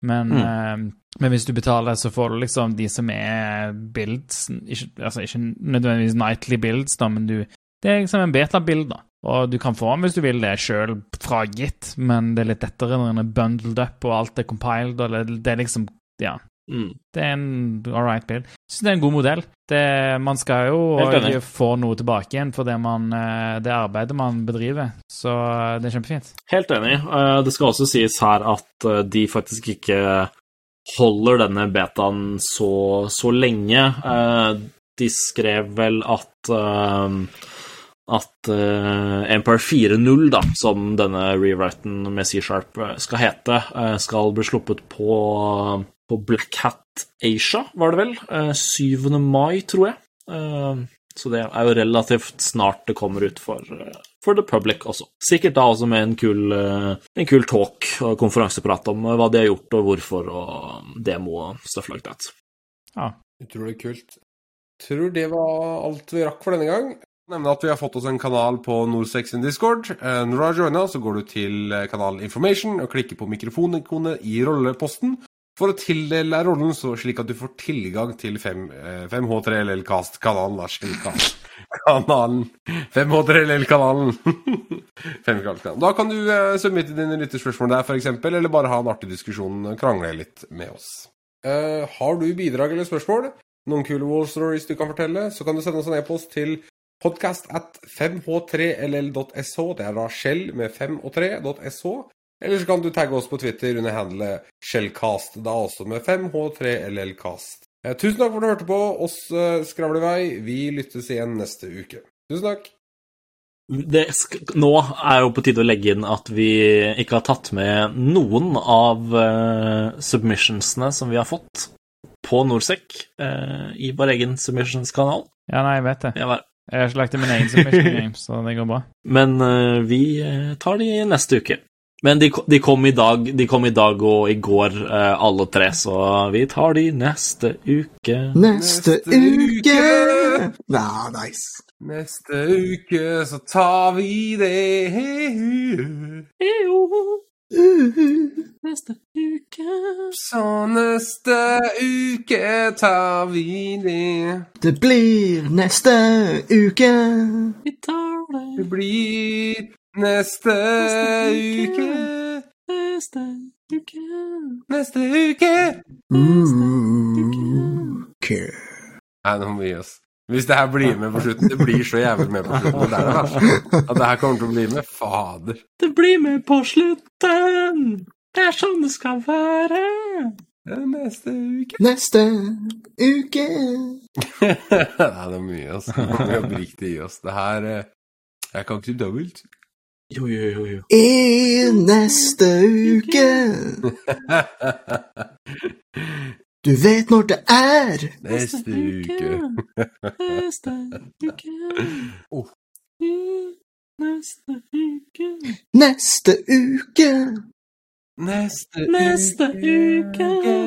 Men, mm. eh, men, hvis du betaler, så får du liksom de som er builds ikke, Altså ikke nødvendigvis nightly builds, da, men du Det er liksom en beta-bild, da. Og du kan få den hvis du vil det sjøl fra Git, men det er litt lettere når den er bundled up og alt er compiled, og det, det er liksom Ja, Mm. Det er en all right bil. Syns det er en god modell. Det, man skal jo få noe tilbake igjen for det, man, eh, det, arbeidet man bedriver, så det er kjempefint. Helt enig. Eh, det skal også sies her at eh, de faktisk ikke holder denne betaen så, så lenge. De skrev vel at at Empire 4.0, da, som denne rewriten med C-sharp skal hete, skal bli sluppet på på Black Hat Asia, var det vel. 7. Eh, mai, tror jeg. Eh, så det er jo relativt snart det kommer ut for, eh, for the public også. Sikkert da også med en kul, en kul talk og konferanseprat om hva de har gjort og hvorfor, og demo og stuff like that. Ja. Utrolig kult. Tror det var alt vi rakk for denne gang. Nevne at vi har fått oss en kanal på Norsex in Discord. Når du har joina, så går du til kanalen Information og klikker på mikrofonikonet i rolleposten for å tildele rollen, så slik at du får tilgang til 5, eh, 5H3LL-cast-kanalen. da, Skillcast. Kanalen 5H3LL-kanalen. 5H3LL-kanalen. Da kan du eh, submitte dine lytterspørsmål der, f.eks., eller bare ha en artig diskusjon, krangle litt med oss. Eh, har du bidrag eller spørsmål, noen kule wall stories du kan fortelle, så kan du sende oss en e-post til podcast at 5h3ll.sh. Det er da skjell med 5 og 3.sh. Eller så kan du tagge oss på Twitter under handlet Shellcast, da også med 5H3LLcast. Eh, tusen takk for at du hørte på oss eh, skravle i vei. Vi lyttes igjen neste uke. Tusen takk. Det sk nå er jo på tide å legge inn at vi ikke har tatt med noen av uh, submissionsene som vi har fått på Norsec uh, i vår egen submissions-kanal. Ja, nei, jeg vet det. Ja. Jeg har ikke lagt inn min egen submission game, så det går bra. Men uh, vi tar de neste uke. Men de, de, kom i dag, de kom i dag og i går, alle tre, så vi tar de neste uke. Neste, Neste uke! uke! Ja, nice. Neste uke så tar vi det. Neste uke Så neste uke tar vi det. det blir neste uke. Vi tar det Det blir neste uke. neste uke. Neste uke. Neste uke. Nei, nå må vi gi oss. Hvis det her blir med på slutten Det blir så jævlig med på slutten. Det er det verste. At det her kommer til å bli med. Fader. Det blir med på slutten! Det er sånn det skal være. Er Neste uke. Neste uke. Nei, det er mye, altså. Nå må vi oppriktig gi oss. Det her eh, Jeg kan ikke dobbelt. Jo, jo, jo, jo. I neste uke. Du vet når det er. Neste uke. Neste uke. Oh. Neste uke. Neste uke. Neste, Neste uke. uke.